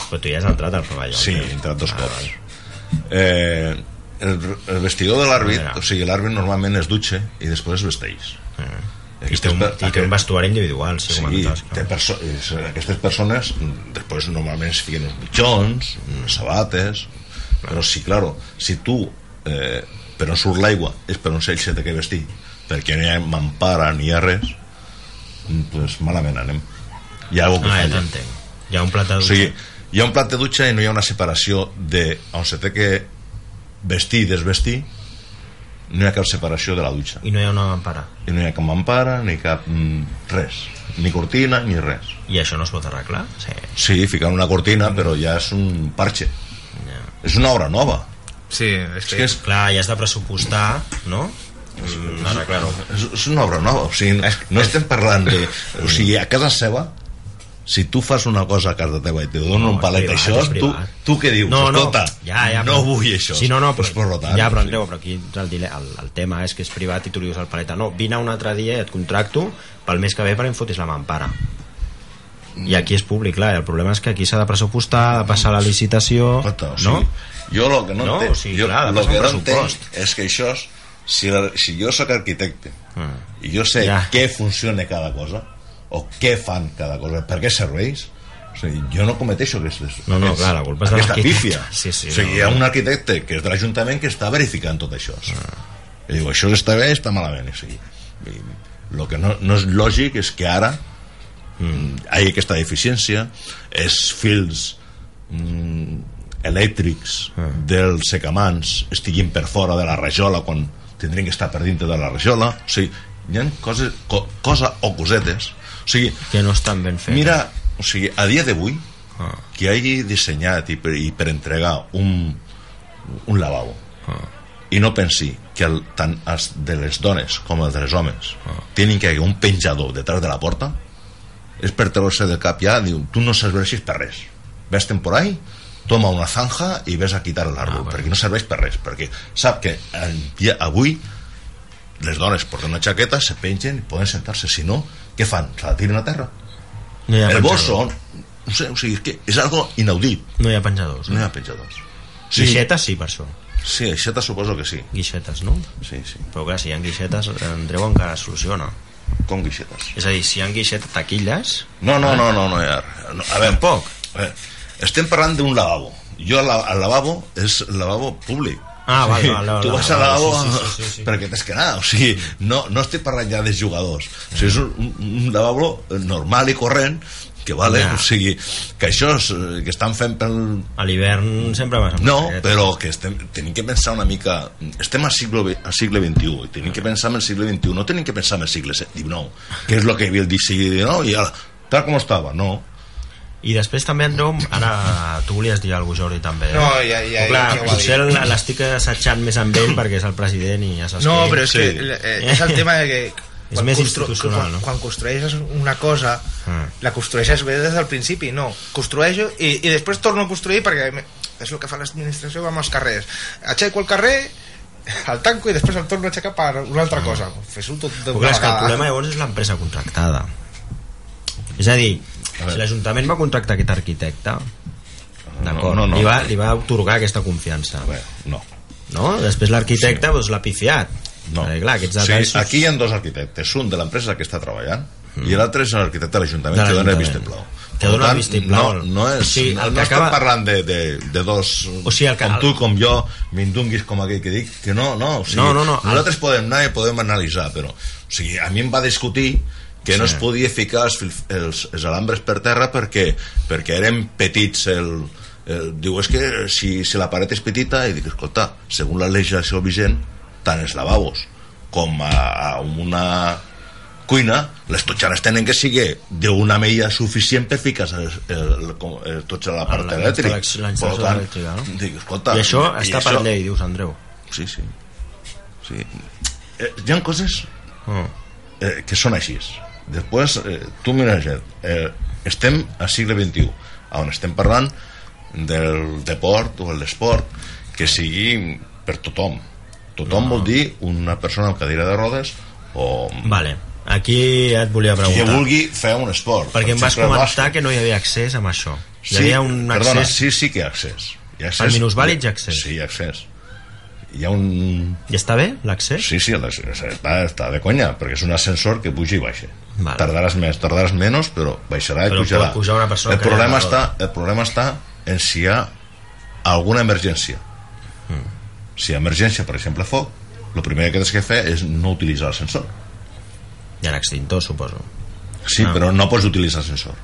Però tu ja has entrat al pavelló. Sí, he entrat dos Ah, cops. Eh, el, el vestidor de l'àrbit, o sigui, l'àrbit normalment es dutxa i després es vesteix. Ah. I té, un, I té un vestuari individual, sí, Sí, comentaves. té perso és- aquestes persones mm, després normalment es fiquen uns mitjons, unes sabates, però sí, claro, si tu eh, per on surt l'aigua és per on s'ell se té que vestir, perquè no hi ha mampara ni hi ha res, mm, pues malament anem. Hi ha alguna Ah, cosa ja falla. Hi ha un plat de O sigui, hi ha un plat de dutxa i no hi ha una separació de on se té que vestir i desvestir, no hi ha cap separació de la dutxa. I no hi ha una mampara. I no hi ha cap mampara, ni cap mm, res. Ni cortina, ni res. I això no es pot arreglar? Sí. Sí, ficar una cortina, però ja és un parche. Ja. És una obra nova. Sí, és És que... que és, Clar, ja has de pressupostar, no? Mm, arreglar-ho. és, és una obra nova. O sigui, no estem parlant de... O sigui, a casa seva, si tu fas una cosa a casa teva i te donen No, un palet d'això, tu, tu què dius? No, no, Escolta, ja, ja, no però- vull això. Sí, no, no, però, pues, per tant, ja, però. Andreu, però aquí el, el, el tema és que és privat i tu li dius al paleta no, vine un altre dia i et contracto pel mes que ve perquè em fotis la mampara i aquí és públic, clar, el problema és que aquí s'ha de pressupostar, ha de passar la licitació Escolta, o no? sigui, jo el que no, No, entenc, o sigui, jo, clar, lo passar que no entenc és que això, és- si, la, si jo sóc arquitecte Ah. i jo sé Ja. què funciona cada cosa o què fan cada cosa, per què serveix o sigui, jo no cometeixo aquestes, No, no, aquests- clar, la culpa és aquesta pífia Sí, sí, o sigui, no, hi ha no. un arquitecte que és de l'Ajuntament que està verificant tot això Ah. i diu, això està bé, està malament o sigui, el que no, no és lògic és que ara mm. hi hagi aquesta deficiència els fils mm, elèctrics Ah. dels secamans estiguin per fora de la rajola quan tindrien que estar per dintre de la rajola o sigui, hi ha coses, co, cosa o cosetes o sigui, que no estan ben fetes mira, o sigui, a dia d'avui ah. qui hagi dissenyat i per, i per entregar un, un lavabo Ah. i no pensi que el, tant els de les dones com els dels homes Ah. tenen que haver un penjador detrás de la porta és per treure-se del cap ja diu, tu no serveixis per res por ahí toma una zanja i ves a quitar l'àrbol Ah, bueno. perquè no serveix per res perquè sap que el dia, avui les dones porten una jaqueta se pengen i poden sentar-se. Si no, què fan? se la tiren a terra. No el bosso no sé, o sigui, és que és algo inaudit. No hi ha penjadors no hi ha penjadors. Sí. guixetes sí per això. Sí, això te suposo que sí. Guixetes, no? sí, sí, però clar, si hi ha guixetes Andreu encara es soluciona. Com guixetes? És a dir, si hi ha guixetes taquilles? No, no, no, no, no, hi ha, no a veure, Tampoc. a veure, estem parlant d'un lavabo. Jo el lavabo és el lavabo públic Ah, sigui, vale, vale, tu vas al lavabo sí, sí, sí, sí. perquè tens que anar o sigui, no, no estic parlant ja dels jugadors o sigui, és un, un lavabo normal i corrent que vale, Ja. o sigui, que això és, eh, que estan fent pel, a l'hivern sempre vas amb No, jaqueta. però que estem, tenim que pensar una mica... Estem al segle, al segle XXI i tenim que pensar en el segle XXI, no tenim que pensar en el segle XIX, que és el que hi havia el segle XIX i ara, tal com estava, no. I després també, Andreu, ara tu volies dir alguna cosa, Jordi, també. No, ja- ja- Però, clar, ja ha potser l'estic assetjant més amb ell perquè és el president i ja saps No, que... però és Sí. que eh, és el tema de que És més institucional, quan, no? quan construeixes una cosa Ah. la construeixes bé des del principi no, construeixo i, i després torno a construir perquè és el que fa l'administració amb els carrers aixeco el carrer el tanco i després el torno a aixecar per una altra cosa fes-ho tot Però d'una clar, és que el vegada. problema llavors és l'empresa contractada. És a dir, si l'Ajuntament va contractar aquest arquitecte, d'acord. no, no. Li, va, li va otorgar aquesta confiança. Bé, no. No? Després l'arquitecte doncs, l'ha pifiat. No. Perquè, clar, aquests Sí, detalls... aquí hi ha dos arquitectes, un de l'empresa que està treballant i l'altre és l'arquitecte de l'Ajuntament Mm. Que dona el vistiplau. Que dona el vistiplau. No, no, és, Sí, el no que estem acaba- parlant de, de, de dos O sigui, el que- com tu com jo m'indunguis com aquell que dic que no, no, o sigui, No, no, no, el- nosaltres podem anar i podem analitzar però o sigui, a mi em va discutir que no Sí. es podia ficar els, els, els alambres per terra perquè, perquè eren petits el, el, diu, és que si, si la paret és petita i dic, escolta, segons la legislació vigent tant els lavabos com a, a una cuina, les totxanes tenen que ser d'una mella suficient per ficar el, el, el, el, tots a la part La elèctrica. Per tant, no? Dic, escolta, I això i està per això- llei, dius, Andreu. Sí, sí. sí. Eh, hi ha coses Oh. eh, que són així. Després, eh, tu mira, eh, estem al segle XXI, on estem parlant del deport o l'esport que sigui per tothom. Tothom No. vol dir una persona amb cadira de rodes o Vale. Aquí et volia qui preguntar. vulgui fer un esport. Perquè em Per vas exemple, el comentar bàsquet. que no hi havia accés amb això. Hi Sí, havia un perdona, accés... sí, sí que hi ha accés. Hi ha Per minusvàlids hi ha accés. Sí, hi ha accés. Hi ha un... I està bé, l'accés? Sí, sí, està, està de conya, perquè és un ascensor que puja i baixa. Vale. Tardaràs més, tardaràs menys, però baixarà i Però pujarà. pujar una persona el, problema no està, el problema està en si hi ha alguna emergència. Mm. Si hi ha emergència, per exemple, foc, el primer que tens que fer és no utilitzar l'ascensor. Hi ha extintor, suposo. Sí, Ah. però no pots utilitzar l'ascensor.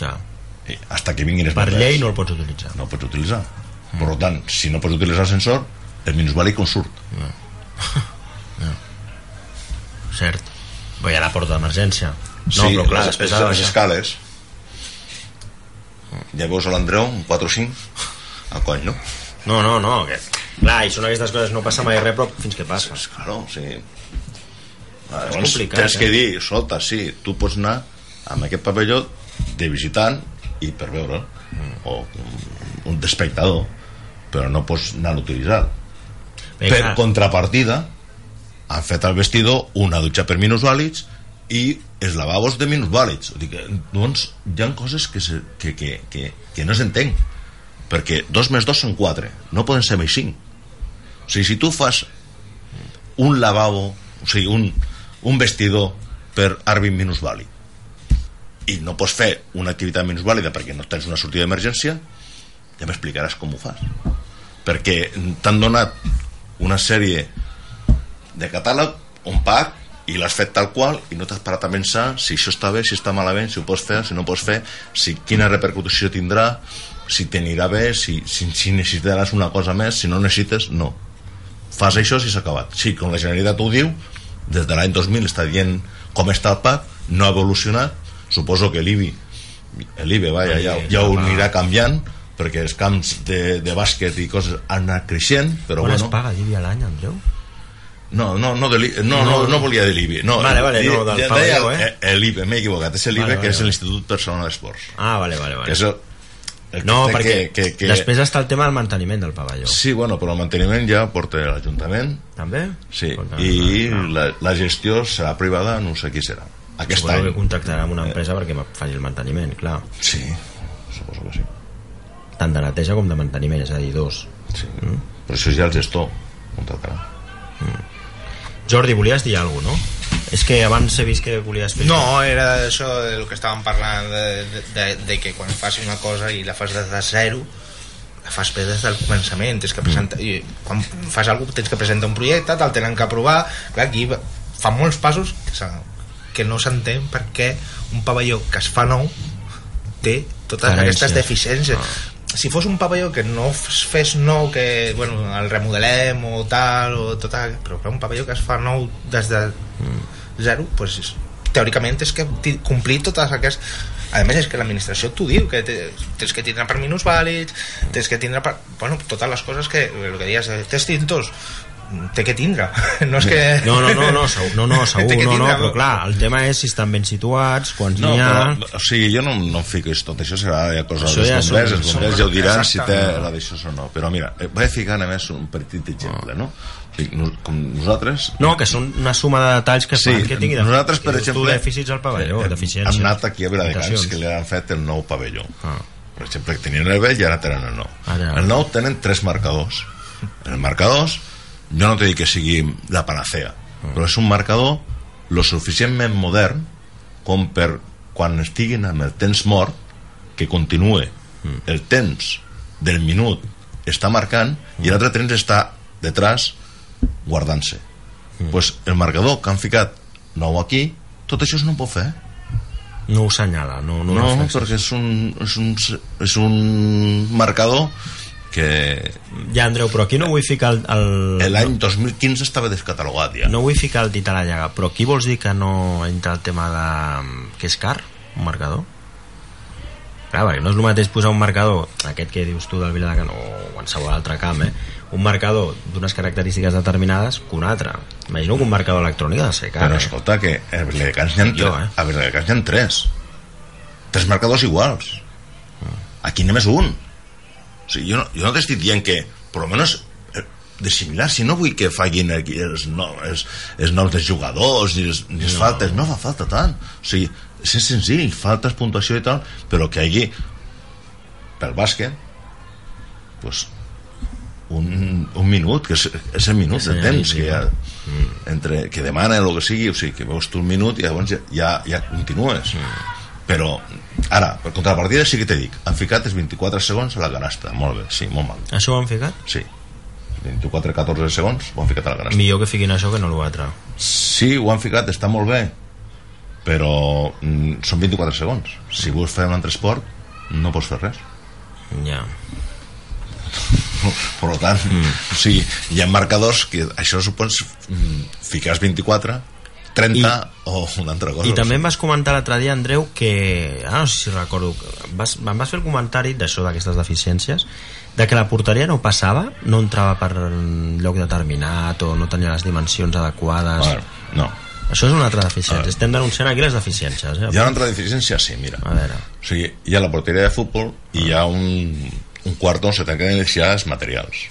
Ja. I Hasta que vinguin els Per bombers. llei no el pots utilitzar. No el pots utilitzar. Per tant, si no pots utilitzar l'ascensor, el minusvàlid com surt. Cert. Però hi ha la porta d'emergència. No, sí, però clar, les, després de les escales a l'Andreu un 4 o 5 a coll, no? No, no, no. Que... Clar, i són aquestes coses, no passa mai res, però fins que passa. Claro, sí. És Llavors, complicat, tens que eh? dir, escolta, sí, tu pots anar amb aquest pavelló de visitant i per veure o un- d'espectador però no pots anar a utilitzar Bé, per contrapartida han fet al vestidor una dutxa per minusvàlids i els lavabos de minusvàlids. Dir que, doncs hi ha coses que, se, que, que, que, que no s'entenc perquè dos més dos són quatre no poden ser més cinc. O sigui, si tu fas un lavabo o sigui, un, un vestidor per àrbit minusvàlid i no pots fer una activitat minusvàlida perquè no tens una sortida d'emergència ja m'explicaràs com ho fas. Perquè t'han donat una sèrie de catàleg, un pack i l'has fet tal qual i no t'has parat a pensar si això està bé, si està malament, si ho pots fer, si no ho pots fer, si quina repercussió tindrà, si t'anirà bé, si, si, si necessitaràs una cosa més, si no necessites, no. Fas això si s'ha acabat. Sí, com la Generalitat ho diu, des de l'any 2000 està dient com està el PAC, no ha evolucionat, suposo que l'IBI, l'IBE, vaja, ja, ja ho anirà canviant, perquè els camps de, de bàsquet i coses han anat creixent, però es bueno... paga l'IBI a l'any, Andreu? No, no, no, de no, no, no, volia de l'IBE. No, Vale, vale, no, del deia pavelló, eh? L'IBE, m'he equivocat, és l'IBE, Vale, que vale, és l'Institut Personal d'Esports. Ah, vale, vale, vale. Que és el, No, perquè que, que, que... després està el tema del manteniment del pavelló. Sí, bueno, però el manteniment ja porta l'Ajuntament. També? Sí, Escolta, i no, no. la, la gestió serà privada, no sé qui serà. Aquest Suposo any. que contractarà amb una empresa perquè me faci el manteniment, clar. Sí, suposo que sí. Tant de neteja com de manteniment, és a dir, dos. sí. Mm? Però això ja el gestor contractarà. Jordi, volies dir alguna cosa, no? És que abans he vist que volies fer... No, era això del que estàvem parlant de, de, de, de que quan fas una cosa i la fas des de zero la fas bé des del començament. Tens que presentar, i quan fas alguna cosa tens que presentar un projecte, te'l tenen que aprovar. Clar, aquí fa molts passos que, s'ha- que no s'entén perquè un pavelló que es fa nou té totes Carències. aquestes deficiències si fos un pavelló que no es fes nou que bueno, el remodelem o tal o tot, però clar, un pavelló que es fa nou des de zero pues, teòricament és que complir totes aquestes a més és que l'administració t'ho diu que te- tens que tindre per minusvàlids tens que tindre per, bueno, totes les coses que el que deies, eh, té extintors té que tindre no és que No, no, no, no, segur, no, no, segur, no, no, però clar, el tema és si estan ben situats, quants No, n'hi ha... però, o sigui, jo no, no em fico tot això serà ja cosa Això dels ja bombers, són- els són- bombers ja ho diran si té la d'això o no però mira, eh, vaig ficar a més un petit exemple no? O sigui, nos- com nosaltres No, que són una suma de detalls que Sí, fan que tingui... nosaltres, per exemple, dèficits al pavelló, deficiències. hem anat aquí a Viladecans que li han fet el nou pavelló Ah. per exemple, que tenien el vell i ara tenen el nou. Ara. El nou tenen tres marcadors. El marcadors, jo no t'he dit que sigui la panacea, però és un marcador lo suficientment modern com per quan estiguin amb el temps mort que continue. El temps del minut està marcant i l'altre temps està detrás guardant-se. Pues el marcador que han ficat nou aquí tot això no ho pot fer. No ho senyala, no, no, no, perquè és un, és un, és un marcador que Ja, Andreu, però aquí no vull ficar el... el... l'any 2015 estava descatalogat ja No vull ficar el dit a la llaga, però aquí vols dir que no entra el tema de... que és car, un marcador? Clar, perquè no és el mateix posar un marcador, aquest que dius tu del Viladecans, o qualsevol altre camp, eh? un marcador d'unes característiques determinades que un altre. Imagino que un marcador electrònic ha de ser car. però eh? escolta que a Viladecans n'hi ha, Jo, eh? a Viladecans n'hi ha tres tres marcadors iguals aquí només un o sigui, jo, no, jo no t'estic dient que per almenys eh, de similar, si no vull que facin els, no, els, els noms dels jugadors ni les, ni les No. faltes, no fa falta tant o sigui, és senzill, faltes, puntuació i tal però que hi hagi pel bàsquet pues, un, un minut que és, és el minut Que de temps que, ja, no? entre, que demana el que sigui o sigui, que veus tu un minut i llavors ja, ja, ja continues però ara, per contrapartida sí que t'he dic han ficat els 24 segons a la canasta molt bé, sí, molt mal Això ho han ficat? sí 24-14 segons ho han ficat a la canasta Millor que fiquin això que no l'altre. sí, ho han ficat, està molt bé però mm, són 24 segons si vols fer un altre esport no pots fer res Ja. per tant, mm. o sigui, hi ha marcadors que això supons mm, ficar 24 30 I, o una altra cosa I també em vas comentar l'altre dia, Andreu, que... Ah, no sé si recordo... Vas, em vas fer el comentari d'això, d'aquestes deficiències, de que la porteria no passava, no entrava per lloc determinat o no tenia les dimensions adequades. Bueno, no. Això és una altra deficiència. Estem denunciant aquí les deficiències. Eh? Hi ha una altra deficiència, sí, mira. A veure. O sigui, hi ha la porteria de futbol i hi ha un, un quart on se tanquen els materials.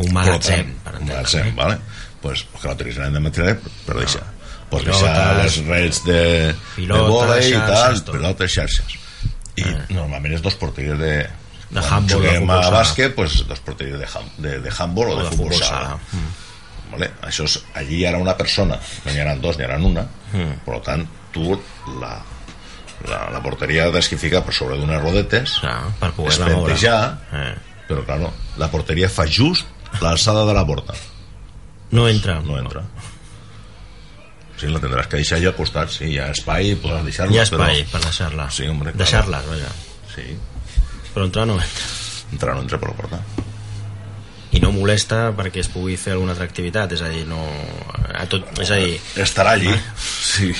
Un magatzem, per per Un entendre. magatzem, vale? Pues, que l'utilitzarem de material per deixar. Pues Pilotes, deixar les reds de, pilotes, de vòlei i tal, tot. pilotes, xarxes. I normalment és dos porteries de... De quan handball, de juguem futbol a bàsquet, pues, dos porteries de, ham, de, de handball o, de, futbol, sala. Mm. Vale? Això és, allí hi ha una persona, no n'hi ha dos, n'hi ha una, Mm. per tant, tu la, la, la porteria desquifica per sobre d'unes rodetes, Clar, per poder-la moure. Eh. però claro, la porteria fa just l'alçada de la porta. No entra. No entra. Sí, la tindràs que deixar allà al costat, sí, hi ha espai, podràs deixar-la. Hi ha espai però... per deixar-la. Sí, hombre, claro. Deixar-les, vaja. Sí, Però entrar no entra. entrar no entra per la porta. i no molesta perquè es pugui fer alguna altra activitat és a dir, no... A tot, és a dir, Estarà allí. Sí.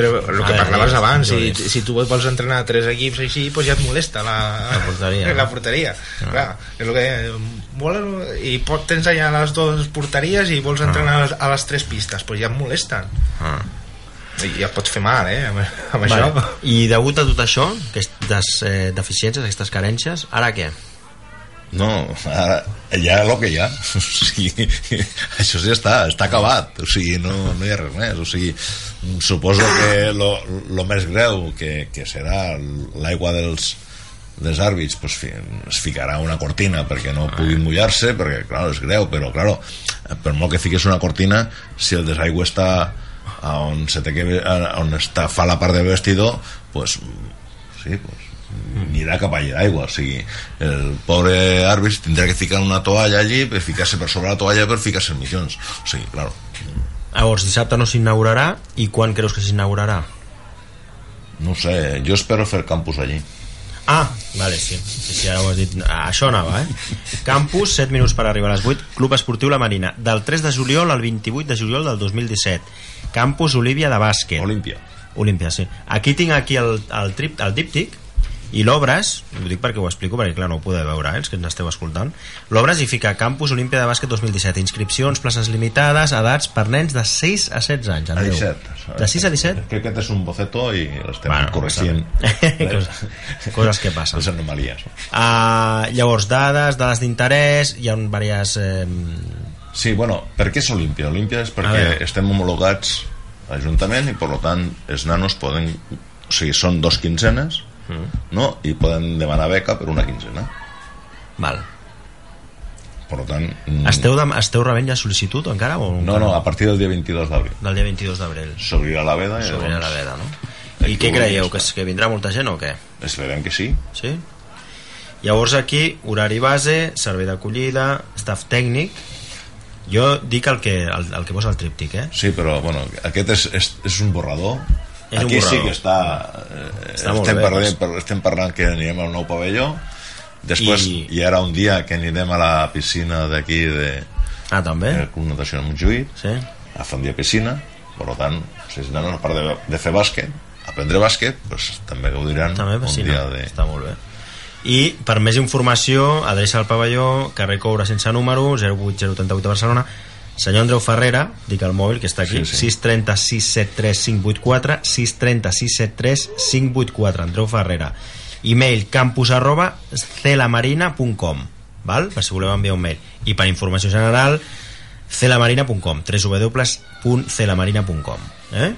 Però el que veure, parlaves digues, abans, si, si tu vols entrenar tres equips així, doncs ja et molesta la, La porteria. La porteria. Clar, és el que... Vol, I pot, tens allà les dues porteries i vols entrenar a, les, a les tres pistes, doncs ja et molesten. ah. I ja et pots fer mal, eh, amb, amb Vale. això. I degut a tot això, aquestes eh, deficiències, aquestes carències, ara què? No, ara, ja el que hi ha. O sigui, això ja està, està acabat. O sigui, no, no hi ha res més. O sigui, suposo que lo, lo més greu que, que serà l'aigua dels, dels àrbits pues, fi, es ficarà una cortina perquè no puguin mullar-se perquè clar, és greu, però claro, per molt que fiques una cortina si el desaigua està on, se té que, a on està, fa la part de vestidor pues, sí, pues, anirà cap allà d'aigua o sigui, el pobre àrbit tindrà que ficar una toalla allí per ficar-se per sobre la toalla per ficar-se els mitjons o sigui, claro, Llavors, dissabte no s'inaugurarà i quan creus que s'inaugurarà? no sé, jo espero fer campus allí Ah, vale, sí. sí, sí ara ho has dit. Ah, això anava, eh? Campus, 7 minuts per arribar a les 8. Club Esportiu La Marina. Del 3 de juliol al 28 de juliol del 2017. Campus Olívia de bàsquet. Olímpia Olímpia, sí. Aquí tinc aquí el, el, trip, el díptic i l'obres, ho dic perquè ho explico perquè clar no ho podeu veure, eh, els que ens esteu escoltant. L'obres hi fica Campus Olímpia de Bàsquet 2017 inscripcions, places limitades edats per nens de 6 a 16 anys a Andreu. 17 de 6 a 17? crec que és un boceto i l'estem Bueno, corregint. coses, coses que passen. Les anomalies. Uh, llavors, dades, dades d'interès, hi ha un diverses... Eh, Sí, bueno, per què és Olímpia? Olímpia és perquè estem homologats a l'Ajuntament i per tant els nanos poden o sigui, són dos quinzenes no? i poden demanar beca per una quinzena Val. per tant mm, Esteu, de, esteu rebent ja sol·licitud encara? O no, no, a partir del dia 22 d'abril Del dia 22 d'abril. s'obrirà la veda S'obrirà la veda, no? I què creieu? Que, que vindrà molta gent o què? esperem que sí Sí? Llavors aquí, horari base, servei d'acollida, staff tècnic... Jo dic el que, el, el que posa el tríptic, eh? Sí, però bueno, aquest és, és, és un borrador. És un Aquí sí que està... Eh, Està estem, bé, parlant, doncs. estem parlant que anirem al nou pavelló. Després I- hi haurà un dia que anirem a la piscina d'aquí de Ah, també? el Club Natació de Montjuïc Sí? a fer un dia piscina. Per tant, si donen a part de, de fer bàsquet, aprendre bàsquet, doncs també gaudiran També un piscina. dia de... Està molt bé. I per més informació, adreça al pavelló, carrer Coure sense número, 08088 de Barcelona, senyor Andreu Ferrera, dic el mòbil que està aquí, Sí, sí. 630 673 584, 630 673 584, Andreu Ferrera. E-mail campus arroba celamarina.com val? per si voleu enviar un mail. I per informació general, celamarina.com www.celamarina.com eh?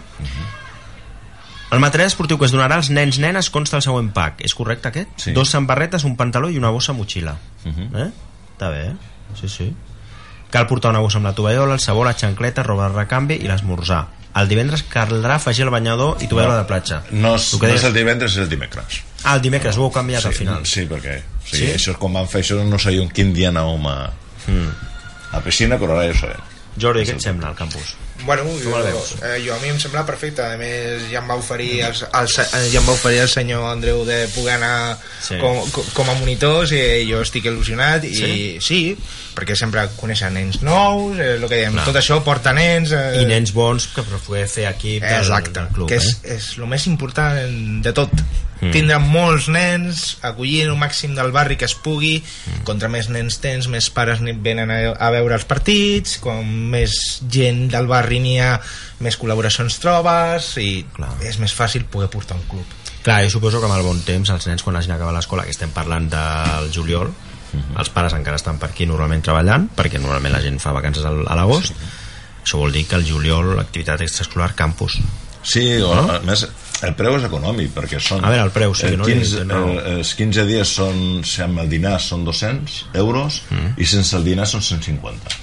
El material esportiu que es donarà als nens nenes consta el següent pack. És correcte aquest? Sí. Dos samarretes, un pantaló i una bossa motxilla. Mhm. eh? Està bé, eh? Sí, sí. Cal portar una bossa amb la tovallola, el sabó, la xancleta, roba de recanvi i l'esmorzar. El divendres caldrà afegir el banyador i tovallola de platja. No, és, no és el divendres, és el dimecres. Ah, el dimecres ho heu canviat sí, al final. Sí, perquè o Sí? sigui, això és quan van fer això, no sabia quin dia anàvem a, Mm. a piscina, però ara ja ho sabem. Jordi, què et sembla el campus? Bueno, jo, el eh, jo a mi em sembla perfecte. A més, ja em va oferir el, el, eh, ja em va oferir el senyor Andreu de poder anar Sí. com, com, com a monitors i jo estic il·lusionat i Sí? sí, perquè sempre coneixen nens nous, eh, el que diem, Clar. tot això porta nens... Eh, I nens bons que per poder fer equip del, Exacte, del club. que és, eh? és el més important de tot. Mm. Mm. Tindre molts nens, acollir el màxim del barri que es pugui, Mm. mm. contra més nens tens, més pares venen a, a veure els partits, com més gent del barri n'hi ha, més col·laboracions trobes, i Clar. és més fàcil poder portar un club. Clar, jo suposo que amb el bon temps els nens quan hagin acabat l'escola, que estem parlant del juliol, els pares encara estan per aquí normalment treballant, perquè normalment la gent fa vacances a l'agost, això vol dir que el juliol l'activitat extraescolar campus. Sí, o, a més, el preu és econòmic, perquè són... A veure, el preu, sí, el no? 15, No. el, els 15 dies són, si amb el dinar són 200 euros Mm. i sense el dinar són 150.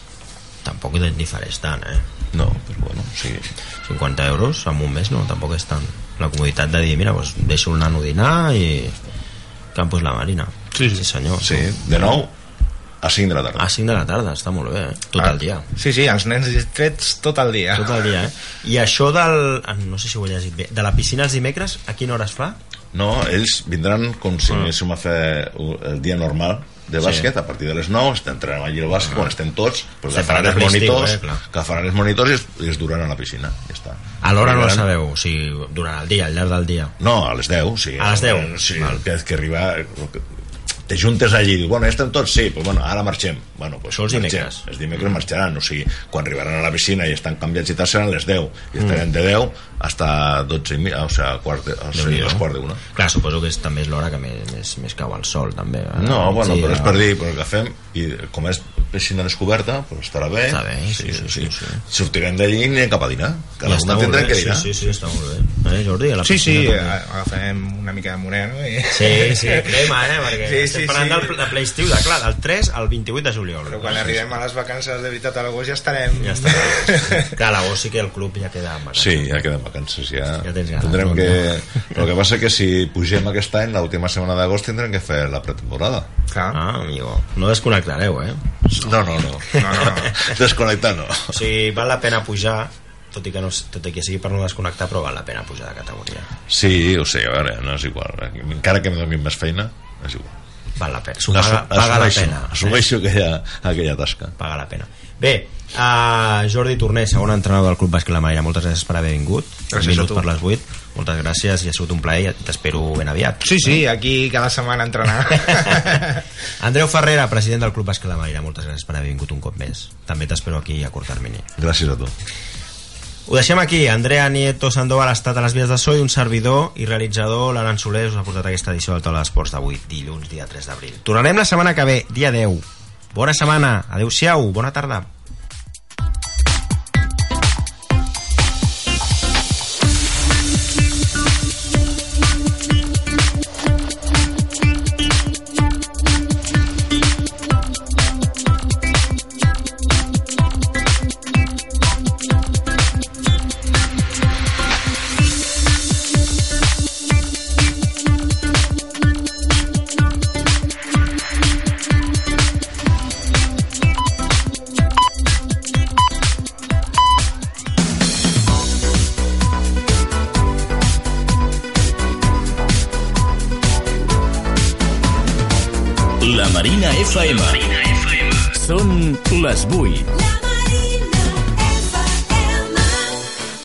Tampoc hi difereix tant, eh? No, però bueno, sí. 50 euros en un mes no, tampoc és tant. La comoditat de dir, mira, doncs deixo el nano dinar i campus la marina. Sí, sí senyor. Sí, de nou a 5 de la tarda. A 5 de la tarda, està molt bé, eh? Tot Ah, el dia. Sí, sí, els nens distrets tot el dia. Tot el dia, eh? I això del... ah, No sé si ho he llegit bé. De la piscina els dimecres, a quina hora es fa? No, ells vindran com si Ah. anéssim a fer el dia normal de Sí. bàsquet, a partir de les 9 estem entrenant allí el bàsquet, quan estem tots Sí, agafaran els l'estiu, monitors eh, faran els monitors i es, i es duran a la piscina ja està. A l'hora no la Arribaran- sabeu, o sigui, durant el dia, al llarg del dia. No, a les 10, sí. A les 10? Sí, que, que arriba... Te juntes allí i dius, bueno, ja estem tots, sí, pues bueno, ara marxem. Bueno, pues Això els dimecres. Els dimecres marxaran, o sigui, quan arribaran a la piscina i estan canviats i tal, seran les 10. I estarem de 10 hasta 12 i mitja, o sigui, quart de, o sigui, Déu-n'hi-do. les quart d'una. Clar, suposo que és, també és l'hora que més, més, més cau el sol, també. eh? No, bueno, Sí, però és per dir, però el que fem, i com és piscina descoberta, pues estarà bé. Està bé, sí, sí, sí, sí. Sortirem d'allí i anirem cap a dinar. Cada Ja un molt tindrà bé, que dinar. sí, sí, sí, està molt bé. Eh, Jordi, a la Sí, sí, eh, també. agafem una mica de moreno i... Sí, sí, crema, eh? Perquè Sí, estem sí, parlant sí. del, de ple estiu, de, clar, del 3 al 28 de juliol. Però quan arribem a les vacances de veritat a l'agost ja estarem... Ja està. clar, a l'agost sí que el club ja queda en vacances. Sí, ja queden vacances, ja. Ja tens ganes, tindrem no? que... El que passa que si pugem aquest any, l'última setmana d'agost, tindrem que fer la pretemporada. Clar. Ah, amigo, no desconnectareu, eh? No, no, no. No, no, no. Desconnectar no. O sigui, val la pena pujar, tot i que, no, tot i que sigui per no desconnectar, però val la pena pujar de categoria. Sí, ho sé, a veure, no és igual. Encara que em donin més feina, és igual. Val la pena. Paga, paga la pena. Assumeixo aquella, aquella tasca. paga la pena. Bé, uh, Jordi Torné, segon entrenador del Club Bàsquet La Marina, moltes gràcies per haver vingut. Gràcies minut a tu. per les 8. Moltes gràcies i ha sigut un plaer t'espero ben aviat. Sí, sí, aquí cada setmana a entrenar. Andreu Ferrera, president del Club Bàsquet La Marina, moltes gràcies per haver vingut un cop més. També t'espero aquí a curt termini. Gràcies a tu. Ho deixem aquí. Andrea Nieto Sandoval ha estat a les vies de so i un servidor i realitzador, l'Aran Soler, us ha portat aquesta edició del Taula d'Esports d'avui, dilluns, dia 3 d'abril. Tornarem la setmana que ve, dia 10. Bona setmana, adeu-siau, bona tarda.